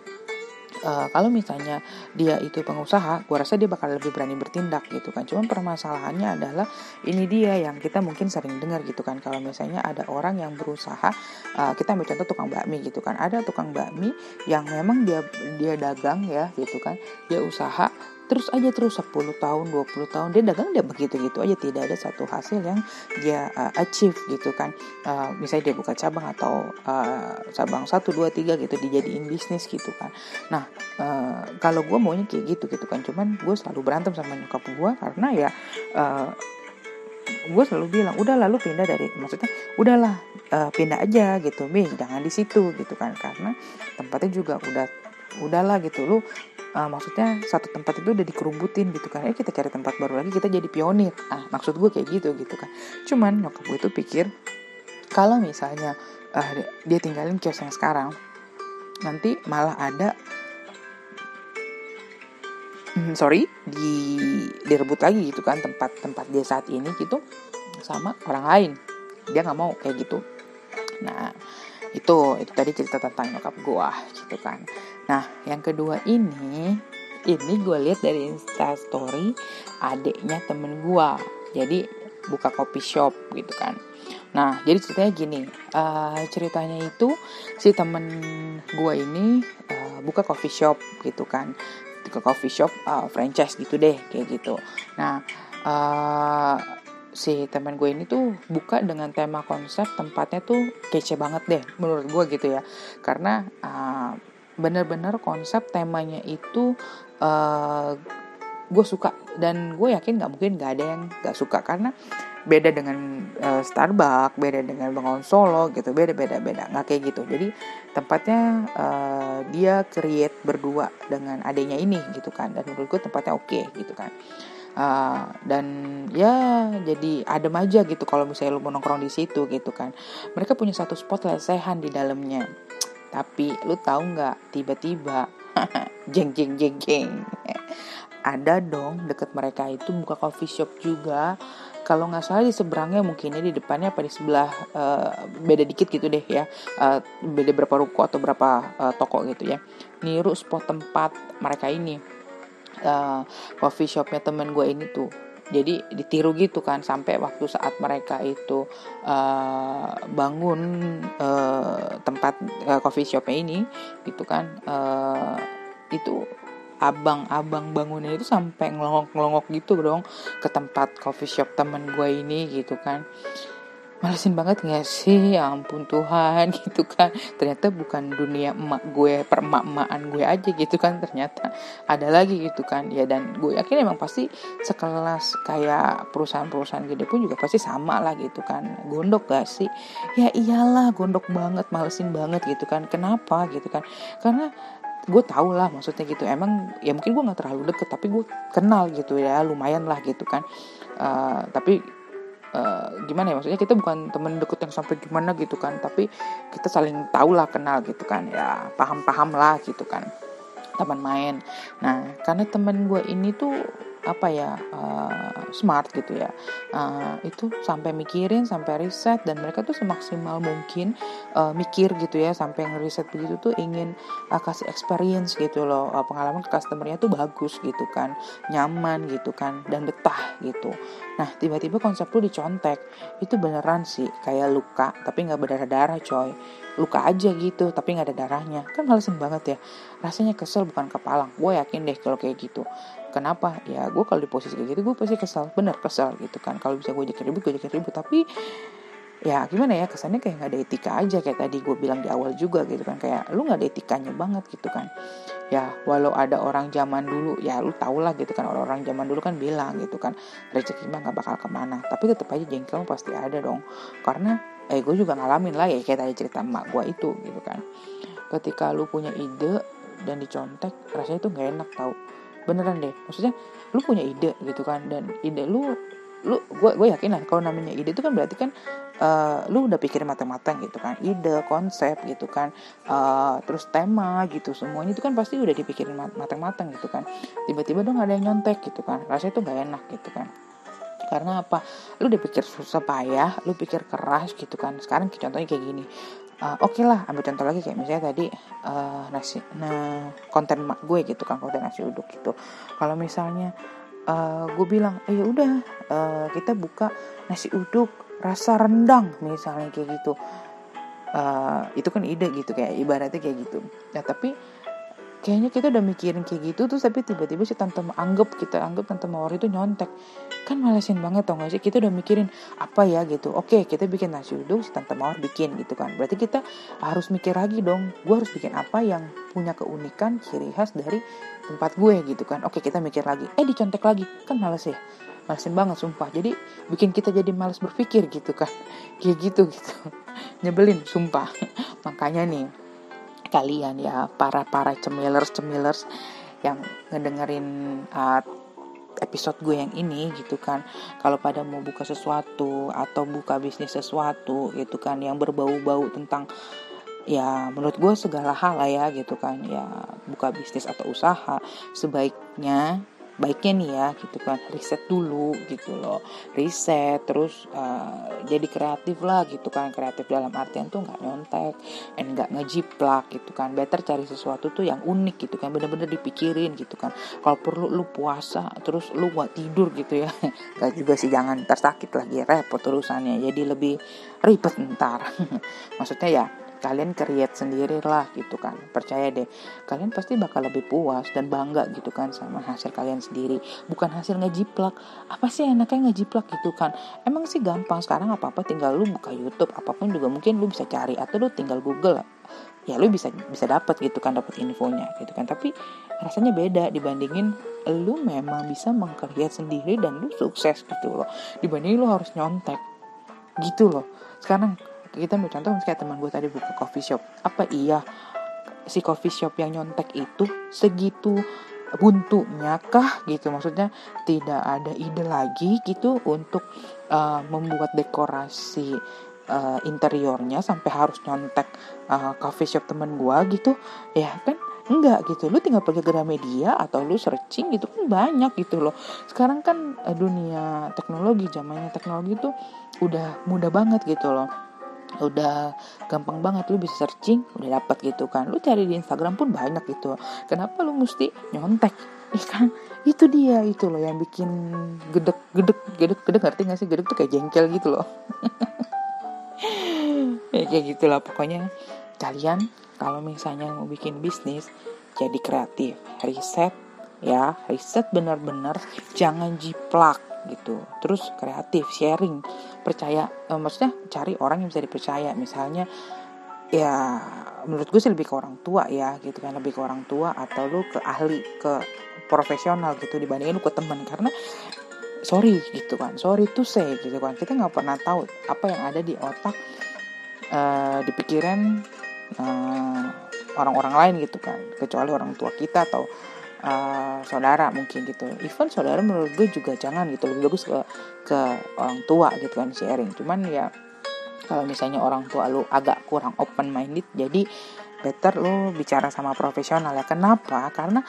uh, kalau misalnya dia itu pengusaha, gue rasa dia bakal lebih berani bertindak gitu kan. Cuma permasalahannya adalah ini dia yang kita mungkin sering dengar gitu kan. Kalau misalnya ada orang yang berusaha, uh, kita ambil contoh tukang bakmi gitu kan. Ada tukang bakmi yang memang dia dia dagang ya gitu kan. Dia usaha terus aja terus 10 tahun 20 tahun dia dagang dia begitu-gitu aja tidak ada satu hasil yang dia uh, achieve gitu kan. Uh, misalnya dia buka cabang atau uh, cabang 1 2 3 gitu dijadiin bisnis gitu kan. Nah uh, kalau gue maunya kayak gitu gitu kan. Cuman gue selalu berantem sama nyokap gue karena ya uh, gue selalu bilang udah lalu pindah dari maksudnya udahlah uh, pindah aja gitu. Be jangan di situ gitu kan. Karena tempatnya juga udah udahlah gitu. Lu uh, maksudnya satu tempat itu udah dikerubutin gitu kan. Eh kita cari tempat baru lagi kita jadi pionir. Ah maksud gue kayak gitu gitu kan. Cuman nyokap gue itu pikir kalau misalnya uh, dia tinggalin kios yang sekarang nanti malah ada hmm, sorry di direbut lagi gitu kan tempat tempat dia saat ini gitu sama orang lain. Dia nggak mau kayak gitu. Nah itu itu tadi cerita tentang nyokap gue gitu kan nah yang kedua ini ini gue lihat dari insta story adiknya temen gue jadi buka coffee shop gitu kan. Nah jadi ceritanya gini uh, ceritanya itu si temen gue ini uh, buka coffee shop gitu kan. Ke coffee shop uh, franchise gitu deh kayak gitu. Nah uh, si teman gue ini tuh buka dengan tema konsep tempatnya tuh kece banget deh menurut gue gitu ya. Karena uh, bener-bener konsep temanya itu uh, gue suka. Dan gue yakin nggak mungkin nggak ada yang nggak suka. Karena beda dengan uh, Starbucks beda dengan Bengawan Solo gitu. Beda beda beda. Nggak kayak gitu. Jadi tempatnya uh, dia create berdua dengan adanya ini gitu kan. Dan menurut gue tempatnya oke okay, gitu kan. Uh, dan ya jadi adem aja gitu kalau misalnya lu mau nongkrong di situ gitu kan. Mereka punya satu spot lesehan di dalamnya tapi lu tahu nggak tiba-tiba jeng jeng jeng jeng. Ada dong deket mereka itu buka coffee shop juga. Kalau nggak salah di seberangnya mungkinnya di depannya apa di sebelah uh, beda dikit gitu deh ya. Uh, beda berapa ruko atau berapa uh, toko gitu ya. Niru spot tempat mereka ini. Uh, coffee shopnya temen gue ini tuh jadi ditiru gitu kan sampai waktu saat mereka itu uh, bangun uh, tempat uh, coffee shopnya ini gitu kan uh, itu abang-abang bangunnya itu sampai ngelongok-ngelongok gitu dong ke tempat coffee shop temen gue ini gitu kan malesin banget gak sih? Ya ampun Tuhan gitu kan. Ternyata bukan dunia emak gue permak-emakan gue aja gitu kan. Ternyata ada lagi gitu kan. Ya dan gue yakin emang pasti sekelas kayak perusahaan-perusahaan gede pun juga pasti sama lah gitu kan. Gondok gak sih? Ya iyalah gondok banget malesin banget gitu kan. Kenapa gitu kan? Karena gue tau lah maksudnya gitu. Emang ya mungkin gue nggak terlalu deket tapi gue kenal gitu ya. Lumayan lah gitu kan. Uh, tapi uh, gimana ya maksudnya kita bukan temen deket yang sampai gimana gitu kan tapi kita saling tahu lah kenal gitu kan ya paham-paham lah gitu kan teman main. Nah karena temen gue ini tuh apa ya uh, smart gitu ya. Uh, itu sampai mikirin sampai riset dan mereka tuh semaksimal mungkin uh, mikir gitu ya sampai ngeriset begitu tuh ingin uh, kasih experience gitu loh. Uh, pengalaman ke customernya tuh bagus gitu kan nyaman gitu kan dan betah gitu. Nah tiba-tiba konsep tuh dicontek. Itu beneran sih kayak luka tapi nggak berdarah darah coy. Luka aja gitu tapi nggak ada darahnya. Kan malesin banget ya. Rasanya kesel bukan kepalang gue yakin deh kalau kayak gitu kenapa? Ya gue kalau di posisi kayak gitu gue pasti kesel bener kesel gitu kan. Kalau bisa gue jadi ribut gue jadi ribut. Tapi ya gimana ya kesannya kayak nggak ada etika aja. Kayak tadi gue bilang di awal juga gitu kan. Kayak lu nggak ada etikanya banget gitu kan. Ya walau ada orang zaman dulu ya lu tau lah gitu kan. Orang-orang zaman dulu kan bilang gitu kan rezeki mah nggak bakal ke mana. Tapi tetap aja jengkel pasti ada dong. Karena eh gue juga ngalamin lah ya kayak tadi cerita emak gue itu gitu kan. Ketika lu punya ide dan dicontek rasanya itu nggak enak tau beneran deh. Maksudnya lu punya ide gitu kan dan ide lu lu gue gue yakin lah kalau namanya ide itu kan berarti kan uh, lu udah pikirin matang-matang gitu kan. Ide konsep gitu kan uh, terus tema gitu semuanya itu kan pasti udah dipikirin matang-matang gitu kan. Tiba-tiba dong ada yang nyontek gitu kan. Rasanya itu nggak enak gitu kan. Karena apa? Lu udah pikir susah payah lu pikir keras gitu kan. Sekarang contohnya kayak gini uh, oke okay lah ambil contoh lagi kayak misalnya tadi uh, nasi nah konten mak gue gitu kan konten nasi uduk gitu. Kalau misalnya uh, gue bilang eh ya udah uh, kita buka nasi uduk rasa rendang misalnya kayak gitu. Uh, itu kan ide gitu kayak ibaratnya kayak gitu. Ya tapi kayaknya kita udah mikirin kayak gitu tuh tapi tiba-tiba si tante anggap kita anggap tante mawar itu nyontek. Kan malesin banget tau gak sih? Kita udah mikirin apa ya gitu. Oke kita bikin nasi uduk si tante mawar bikin gitu kan. Berarti kita harus mikir lagi dong gue harus bikin apa yang punya keunikan ciri khas dari tempat gue gitu kan. Oke kita mikir lagi. Eh dicontek lagi. Kan males ya? Malesin banget sumpah. Jadi bikin kita jadi males berpikir gitu kan. Kayak gitu gitu. Nyebelin sumpah. Makanya nih kalian ya para para cemilers cemilers yang ngedengerin uh, episode gue yang ini gitu kan. Kalau pada mau buka sesuatu atau buka bisnis sesuatu gitu kan yang berbau-bau tentang ya menurut gue segala hal lah ya gitu kan. Ya buka bisnis atau usaha sebaiknya baiknya nih ya gitu kan riset dulu gitu loh. Riset terus uh, jadi kreatif lah gitu kan kreatif dalam artian tuh nggak nyontek and nggak ngejiplak gitu kan. Better cari sesuatu tuh yang unik gitu kan bener-bener dipikirin gitu kan. Kalau perlu lu puasa terus lu buat tidur gitu ya gak juga sih jangan tersakit lagi repot urusannya. Jadi lebih ribet ntar. Maksudnya ya kalian create sendiri lah gitu kan. Percaya deh kalian pasti bakal lebih puas dan bangga gitu kan sama hasil kalian sendiri. Bukan hasil ngejiplak. Apa sih enaknya ngejiplak gitu kan? Emang sih gampang. Sekarang apa apa tinggal lu buka YouTube. Apa pun juga mungkin lu bisa cari atau lu tinggal Google. Ya lu bisa bisa dapat gitu kan dapat infonya gitu kan. Tapi rasanya beda dibandingin lu memang bisa mengkreat sendiri dan lu sukses gitu loh. Dibandingin lu harus nyontek gitu loh. Sekarang kita ambil contoh kayak teman gue tadi buka coffee shop. Apa iya si coffee shop yang nyontek itu segitu buntunya kah gitu? Maksudnya tidak ada ide lagi gitu untuk uh, membuat dekorasi uh, interiornya sampai harus nyontek uh, coffee shop temen gue gitu? Ya kan? Enggak gitu. Lu tinggal pergi Gramedia atau lu searching gitu kan banyak gitu loh. Sekarang kan dunia teknologi zamannya teknologi itu udah mudah banget gitu loh udah gampang banget lu bisa searching udah dapat gitu kan. Lu cari di Instagram pun banyak gitu. Kenapa lu mesti nyontek? Ya kan? Itu dia itu loh yang bikin gedek gedek gedek gedek. Ngerti gak sih? Gedek tuh kayak jengkel gitu loh. Ya kayak gitulah pokoknya. Kalian kalau misalnya mau bikin bisnis jadi kreatif. Riset ya. Riset benar-benar. Jangan jiplak gitu. Terus kreatif sharing. Percaya eh, maksudnya cari orang yang bisa dipercaya. Misalnya ya menurut gue sih lebih ke orang tua ya gitu kan. Lebih ke orang tua atau lu ke ahli ke profesional gitu dibandingin lu ke teman karena sorry gitu kan. Sorry tuh say gitu kan. Kita nggak pernah tahu apa yang ada di otak uh, di pikiran uh, orang-orang lain gitu kan. Kecuali orang tua kita atau uh, saudara mungkin gitu. Even saudara menurut gue juga jangan gitu lebih bagus ke ke orang tua gitu kan sharing cuman ya kalau misalnya orang tua lu agak kurang open minded jadi better lu bicara sama profesional ya. Kenapa? Karena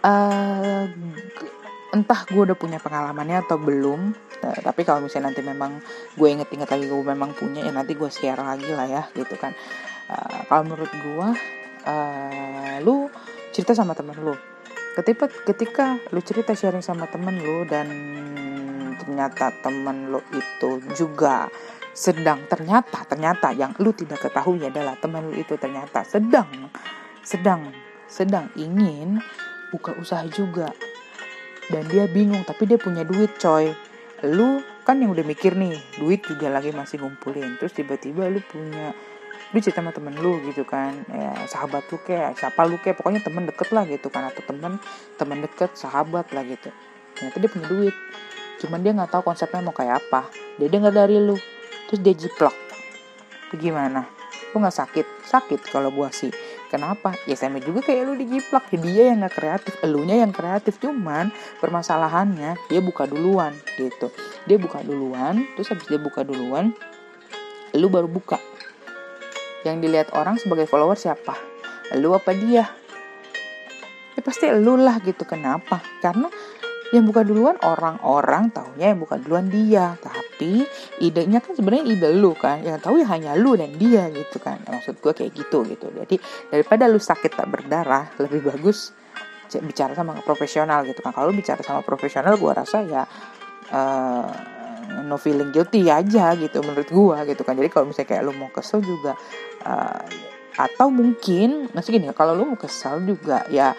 uh, entah gue udah punya pengalamannya atau belum uh, tapi kalau misalnya nanti memang gue inget-inget lagi gue memang punya ya nanti gue share lagi lah ya gitu kan. Uh, kalau menurut gue uh, lu cerita sama temen lu. Ketika ketika lu cerita sharing sama temen lu dan ternyata temen lu itu juga sedang ternyata ternyata yang lu tidak ketahui adalah temen lu itu ternyata sedang sedang sedang ingin buka usaha juga. Dan dia bingung tapi dia punya duit coy. Lu kan yang udah mikir nih duit juga lagi masih ngumpulin. Terus tiba-tiba lu punya lu cerita sama temen lu gitu kan. Ya sahabat lu kayak siapa lu kayak pokoknya temen deket lah gitu kan. Atau temen temen deket sahabat lah gitu. Ternyata dia punya duit. Cuman dia nggak tahu konsepnya mau kayak apa. Dia dengar dari lu. Terus dia jiplak. Itu gimana? Lu nggak sakit? Sakit kalau gua sih. Kenapa? Ya sama juga kayak lu dijiplak. Dia yang nggak kreatif. Elunya yang kreatif. Cuman permasalahannya dia buka duluan gitu. Dia buka duluan. Terus habis dia buka duluan lu baru buka yang dilihat orang sebagai follower siapa? Lu apa dia? Ya pasti lu lah gitu kenapa? Karena yang buka duluan orang-orang taunya yang buka duluan dia. Tapi idenya kan sebenarnya ide lu kan. Yang tahu ya hanya lu dan dia gitu kan. Maksud gue kayak gitu gitu. Jadi daripada lu sakit tak berdarah lebih bagus bicara sama profesional gitu kan. Kalau bicara sama profesional gue rasa ya uh, no feeling guilty aja gitu menurut gue gitu kan. Jadi kalau misalnya kayak lu mau kesel juga uh, atau mungkin masih gini kalau lu mau kesal juga ya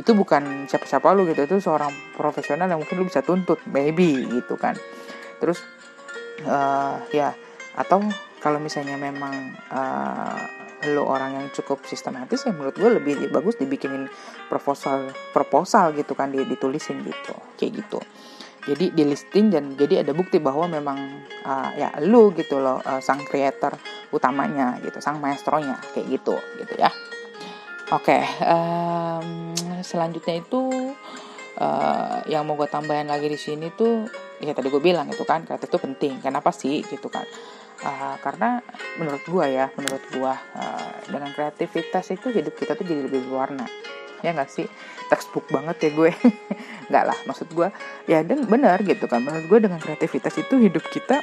itu bukan siapa-siapa lu gitu itu seorang profesional yang mungkin lu bisa tuntut maybe gitu kan. Terus uh, ya atau kalau misalnya memang uh, lu orang yang cukup sistematis ya menurut gue lebih bagus dibikinin proposal proposal gitu kan ditulisin gitu kayak gitu jadi di listing dan jadi ada bukti bahwa memang uh, ya lu gitu loh uh, sang creator utamanya gitu sang maestronya kayak gitu gitu ya. Oke okay, um, selanjutnya itu uh, yang mau gue tambahin lagi di sini tuh ya tadi gue bilang itu kan kreatif itu penting. Kenapa sih? Gitu kan. Uh, karena menurut gue ya menurut gue uh, dengan kreativitas itu hidup kita tuh jadi lebih berwarna ya nggak sih? Textbook banget ya gue. Nggak lah maksud gue ya dan benar gitu kan. Menurut gue dengan kreativitas itu hidup kita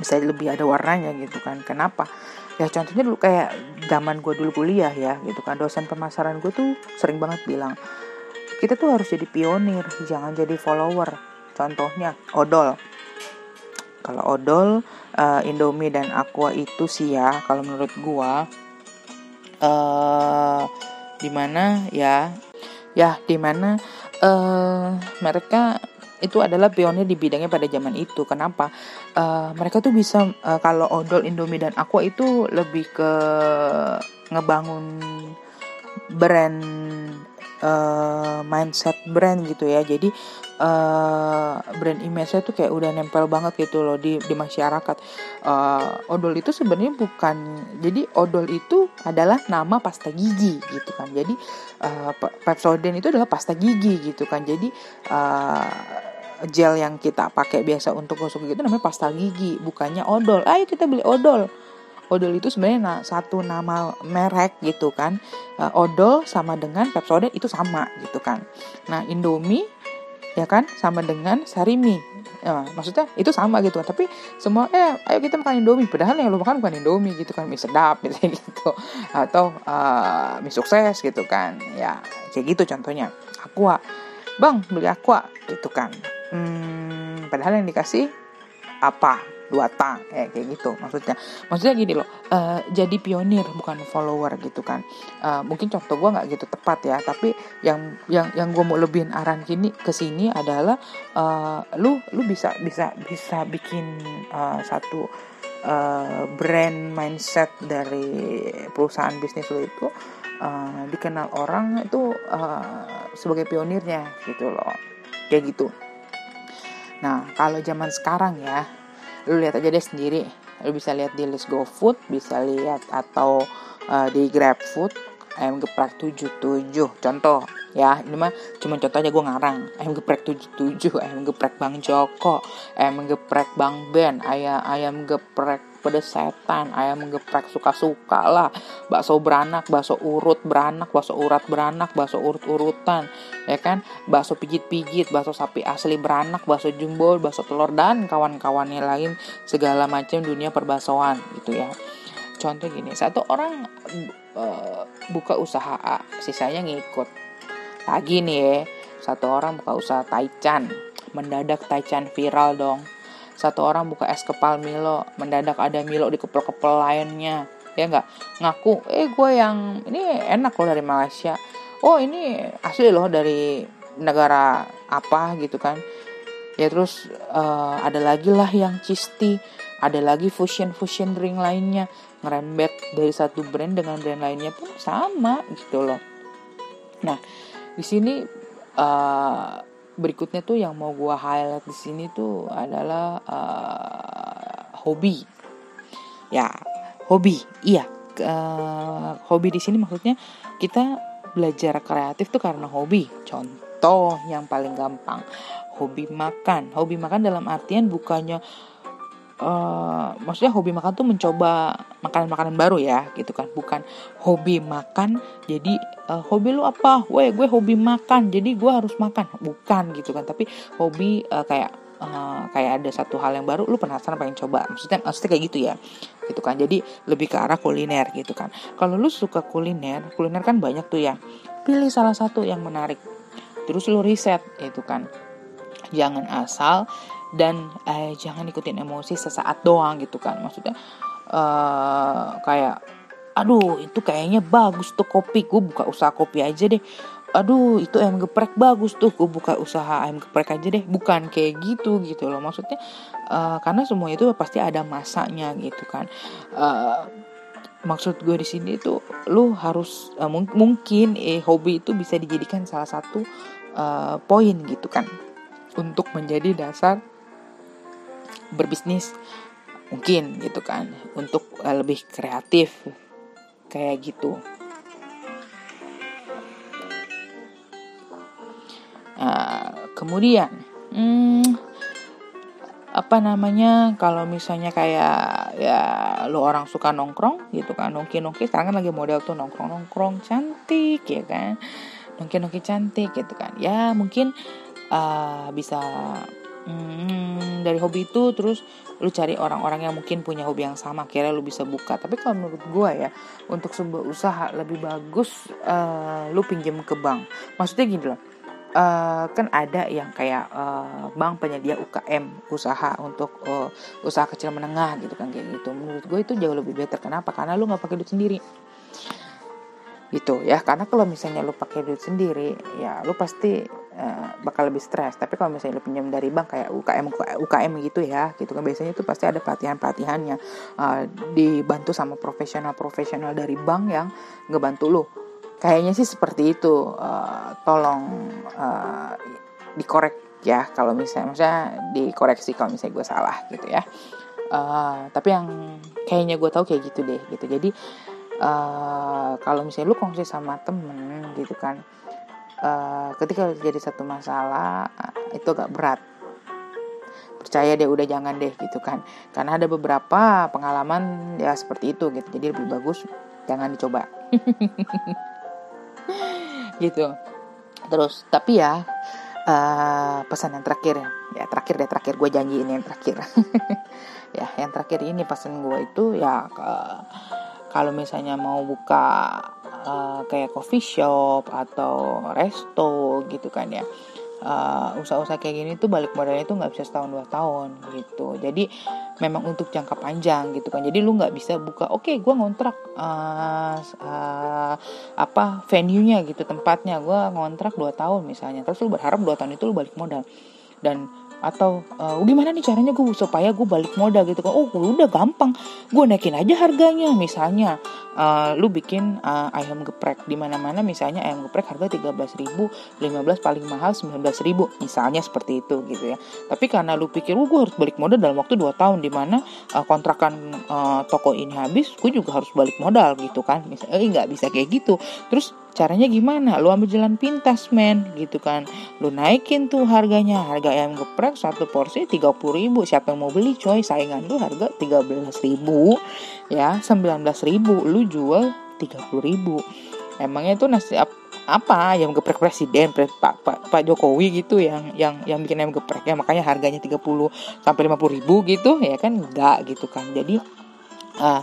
bisa lebih ada warnanya gitu kan. Kenapa? Ya contohnya dulu kayak zaman gue dulu kuliah ya gitu kan. Dosen pemasaran gue tuh sering banget bilang kita tuh harus jadi pionir jangan jadi follower. Contohnya odol. Kalau odol uh, Indomie dan Aqua itu sih ya kalau menurut gue uh, di mana ya ya di mana uh, mereka itu adalah pionir di bidangnya pada zaman itu. Kenapa? Uh, mereka tuh bisa uh, kalau odol Indomie dan Aqua itu lebih ke ngebangun brand uh, mindset brand gitu ya jadi uh, brand image-nya tuh kayak udah nempel banget gitu loh di di masyarakat. Uh, odol itu sebenarnya bukan jadi odol itu adalah nama pasta gigi gitu kan. Jadi uh, Pepsodent itu adalah pasta gigi gitu kan. Jadi uh, gel yang kita pakai biasa untuk gosok gigi itu namanya pasta gigi bukannya odol. Ayo kita beli odol. Odol itu sebenarnya satu nama merek gitu kan. Odol sama dengan Pepsodent itu sama gitu kan. Nah Indomie ya kan? Sama dengan Sarimi. Ya, maksudnya itu sama gitu. Tapi semua eh ayo kita makan Indomie. Padahal yang lo makan bukan Indomie gitu kan mie sedap gitu, gitu. atau uh, mie sukses gitu kan. Ya kayak gitu contohnya. Aqua. Bang beli aqua. Gitu kan. Hmm, padahal yang dikasih apa dua tang eh, kayak gitu maksudnya. Maksudnya gini loh uh, jadi pionir bukan follower gitu kan. Uh, mungkin contoh gue nggak gitu tepat ya tapi yang yang yang gue mau lebihin aran kini ke sini adalah uh, lu lu bisa bisa bisa bikin uh, satu uh, brand mindset dari perusahaan bisnis lo itu uh, dikenal orang itu uh, sebagai pionirnya gitu loh kayak gitu. Nah, kalau zaman sekarang ya, lu lihat aja deh sendiri. Lu bisa lihat di list GoFood bisa lihat atau uh, di GrabFood ayam geprek 77 contoh ya ini mah cuma contohnya gue ngarang. Ayam geprek 77 ayam geprek Bang Joko ayam geprek Bang Ben ayam ayam geprek pedes setan. Ayam geprek suka-suka lah. Bakso beranak bakso urut beranak bakso urat beranak bakso urut-urutan. Ya kan? Bakso pijit-pijit bakso sapi asli beranak bakso jumbo bakso telur dan kawan-kawannya lain. Segala macam dunia perbaksoan gitu ya. Contoh gini satu orang uh, buka usaha A sisanya ngikut. Lagi nih ya satu orang buka usaha Taichan. Mendadak Taichan viral dong satu orang buka es kepal Milo mendadak ada Milo di kepel-kepel lainnya. Ya nggak? Ngaku eh gue yang ini enak loh dari Malaysia. Oh ini asli loh dari negara apa gitu kan. Ya terus uh, ada lagi lah yang cisti ada lagi fusion fusion drink lainnya. Ngerembet dari satu brand dengan brand lainnya pun sama gitu loh. Nah di sini uh, berikutnya tuh yang mau gue highlight di sini tuh adalah uh, hobi. Ya hobi. Iya uh, hobi di sini maksudnya kita belajar kreatif tuh karena hobi. Contoh yang paling gampang hobi makan. Hobi makan dalam artian bukannya uh, maksudnya hobi makan tuh mencoba makanan-makanan baru ya gitu kan. Bukan hobi makan jadi uh, hobi lu apa? Weh gue hobi makan jadi gue harus makan. Bukan gitu kan. Tapi hobi uh, kayak uh, kayak ada satu hal yang baru lu penasaran pengen coba. Maksudnya maksudnya kayak gitu ya gitu kan. Jadi lebih ke arah kuliner gitu kan. Kalau lu suka kuliner kuliner kan banyak tuh ya. Pilih salah satu yang menarik. Terus lu riset itu kan. Jangan asal dan eh, jangan ikutin emosi sesaat doang gitu kan. Maksudnya uh, kayak aduh itu kayaknya bagus tuh kopi. Gue buka usaha kopi aja deh. Aduh itu ayam geprek bagus tuh. Gue buka usaha ayam geprek aja deh. Bukan kayak gitu gitu loh. Maksudnya uh, karena semua itu pasti ada masanya gitu kan. Uh, maksud gue di sini tuh lu harus uh, mung mungkin eh hobi itu bisa dijadikan salah satu uh, poin gitu kan. Untuk menjadi dasar berbisnis mungkin gitu kan untuk uh, lebih kreatif kayak gitu. Uh, kemudian hmm, apa namanya kalau misalnya kayak ya lo orang suka nongkrong gitu kan nongki nongki sekarang kan lagi model tuh nongkrong nongkrong cantik ya kan nongki nongki cantik gitu kan. Ya mungkin uh, bisa hmm, dari hobi itu terus lu cari orang-orang yang mungkin punya hobi yang sama kira lu bisa buka. Tapi kalau menurut gue ya untuk sebuah usaha lebih bagus uh, lu pinjam ke bank. Maksudnya gini loh Uh, kan ada yang kayak uh, bank penyedia UKM usaha untuk uh, usaha kecil menengah gitu kan kayak gitu. Menurut gue itu jauh lebih better. Kenapa? Karena lu nggak pakai duit sendiri gitu ya karena kalau misalnya lu pakai duit sendiri ya lu pasti uh, bakal lebih stres. Tapi kalau misalnya lu pinjam dari bank kayak UKM UKM gitu ya gitu kan biasanya itu pasti ada pelatihan pelatihannya uh, dibantu sama profesional profesional dari bank yang ngebantu lu. Kayaknya sih seperti itu. Uh, tolong uh, dikorek ya kalau misalnya maksudnya dikoreksi kalau misalnya gue salah gitu ya. Uh, tapi yang kayaknya gue tahu kayak gitu deh gitu. Jadi uh, kalau misalnya lu kongsi sama temen gitu kan uh, ketika jadi satu masalah uh, itu agak berat. Percaya deh udah jangan deh gitu kan. Karena ada beberapa pengalaman ya seperti itu gitu. Jadi lebih bagus jangan dicoba. Gitu. Terus tapi ya uh, pesan yang terakhir ya. Terakhir deh terakhir. Gue janji ini yang terakhir. Ya yang terakhir ini pesan gue itu ya uh, kalau misalnya mau buka uh, kayak coffee shop atau resto gitu kan ya uh, usaha-usaha kayak gini tuh balik modalnya tuh nggak bisa setahun dua tahun gitu. Jadi memang untuk jangka panjang gitu kan. Jadi lu nggak bisa buka oke okay, gue ngontrak uh, uh, apa venue nya gitu tempatnya. Gue ngontrak dua tahun misalnya. Terus lu berharap dua tahun itu lu balik modal. Dan atau uh, gimana nih caranya gue supaya gue balik modal gitu kan. Oh udah gampang. Gue naikin aja harganya. Misalnya uh, lu bikin uh, ayam geprek di mana mana misalnya ayam geprek harga tiga belas ribu lima belas paling mahal sembilan belas ribu. Misalnya seperti itu gitu ya. Tapi karena lu pikir oh, gue harus balik modal dalam waktu dua tahun di mana uh, kontrakan uh, toko ini habis gue juga harus balik modal gitu kan. Misalnya eh, nggak bisa kayak gitu. Terus caranya gimana? Lu ambil jalan pintas men. Gitu kan. Lu naikin tuh harganya. Harga ayam geprek satu porsi 30 ribu. Siapa yang mau beli coy? Saingan lu harga 13 ribu. Ya 19 ribu. Lu jual 30 ribu. Emangnya itu nasi apa? Ayam geprek presiden Pak, Pak Pak Jokowi gitu yang yang yang bikin ayam geprek. Ya makanya harganya 30 sampai 50 ribu gitu. Ya kan? Enggak gitu kan. Jadi uh,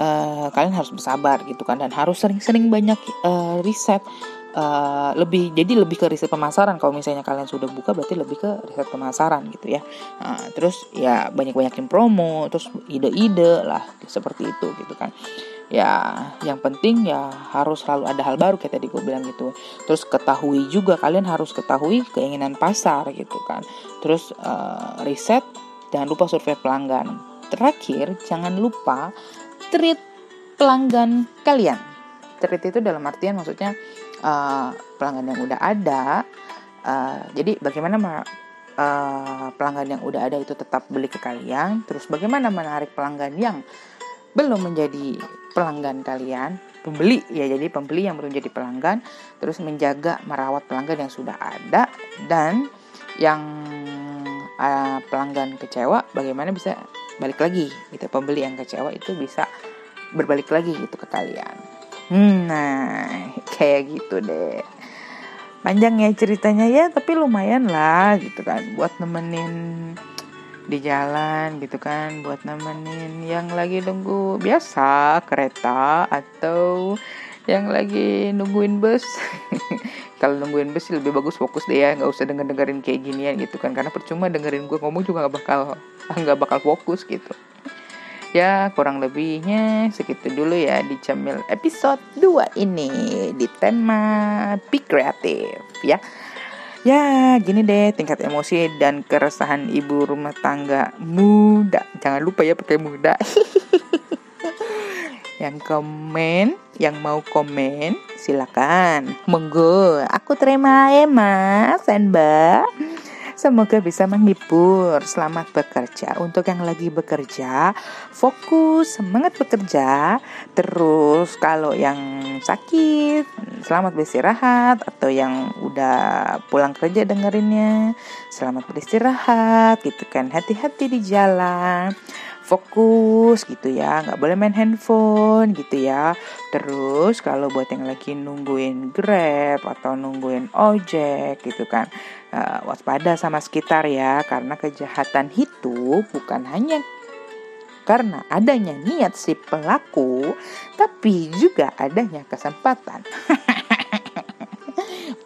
uh, kalian harus bersabar gitu kan dan harus sering-sering banyak uh, riset uh, lebih jadi lebih ke riset pemasaran. Kalau misalnya kalian sudah buka berarti lebih ke riset pemasaran gitu ya. Uh, terus ya banyak banyakin promo terus ide-ide lah seperti itu gitu kan. Ya yang penting ya harus selalu ada hal baru kayak tadi gue bilang gitu. Terus ketahui juga kalian harus ketahui keinginan pasar gitu kan. Terus uh, riset jangan lupa survei pelanggan. Terakhir jangan lupa treat pelanggan kalian. Treat itu dalam artian maksudnya uh, pelanggan yang udah ada. Uh, jadi bagaimana uh, pelanggan yang udah ada itu tetap beli ke kalian. Terus bagaimana menarik pelanggan yang belum menjadi pelanggan kalian, pembeli ya jadi pembeli yang belum jadi pelanggan, terus menjaga merawat pelanggan yang sudah ada dan yang uh, pelanggan kecewa bagaimana bisa balik lagi. Gitu pembeli yang kecewa itu bisa berbalik lagi gitu ke kalian. Hmm, nah kayak gitu deh. Panjang ya ceritanya ya tapi lumayan lah gitu kan. Buat nemenin di jalan gitu kan. Buat nemenin yang lagi nunggu biasa kereta atau yang lagi nungguin bus kalau nungguin bus lebih bagus fokus deh ya nggak usah denger dengerin kayak ginian gitu kan. Karena percuma dengerin gue ngomong juga nggak bakal nggak bakal fokus gitu. Ya kurang lebihnya segitu dulu ya di Camil episode 2 ini di tema be kreatif ya. Ya gini deh tingkat emosi dan keresahan ibu rumah tangga muda jangan lupa ya pakai muda yang komen yang mau komen silakan monggo aku terima ya mas mbak Semoga bisa menghibur. Selamat bekerja. Untuk yang lagi bekerja, fokus, semangat bekerja. Terus kalau yang sakit, selamat beristirahat. Atau yang udah pulang kerja dengerinnya, selamat beristirahat gitu kan. Hati-hati di jalan fokus gitu ya nggak boleh main handphone gitu ya. Terus kalau buat yang lagi nungguin grab atau nungguin ojek gitu kan uh, waspada sama sekitar ya karena kejahatan itu bukan hanya karena adanya niat si pelaku tapi juga adanya kesempatan.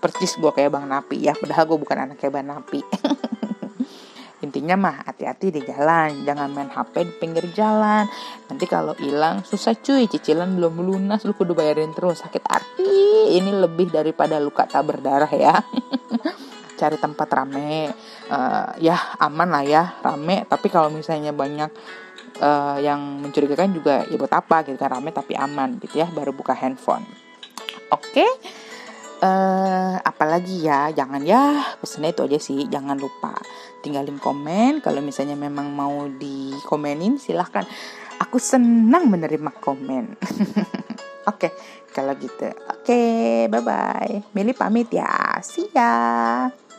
Percis gue kayak bang Napi ya padahal gue bukan anak kayak bang Napi intinya mah hati-hati di jalan jangan main HP di pinggir jalan. Nanti kalau hilang susah cuy cicilan belum lunas lu kudu bayarin terus. Sakit hati. Ini lebih daripada luka tak berdarah ya. Cari tempat rame. Uh, ya aman lah ya rame. Tapi kalau misalnya banyak uh, yang mencurigakan juga ya buat apa gitu kan rame tapi aman gitu ya baru buka handphone. Oke? okay? Uh, apalagi ya jangan ya pesannya itu aja sih jangan lupa. Tinggalin komen kalau misalnya memang mau dikomenin silahkan. Aku senang menerima komen. Oke okay, kalau gitu. Oke okay, bye bye Mili pamit ya. See ya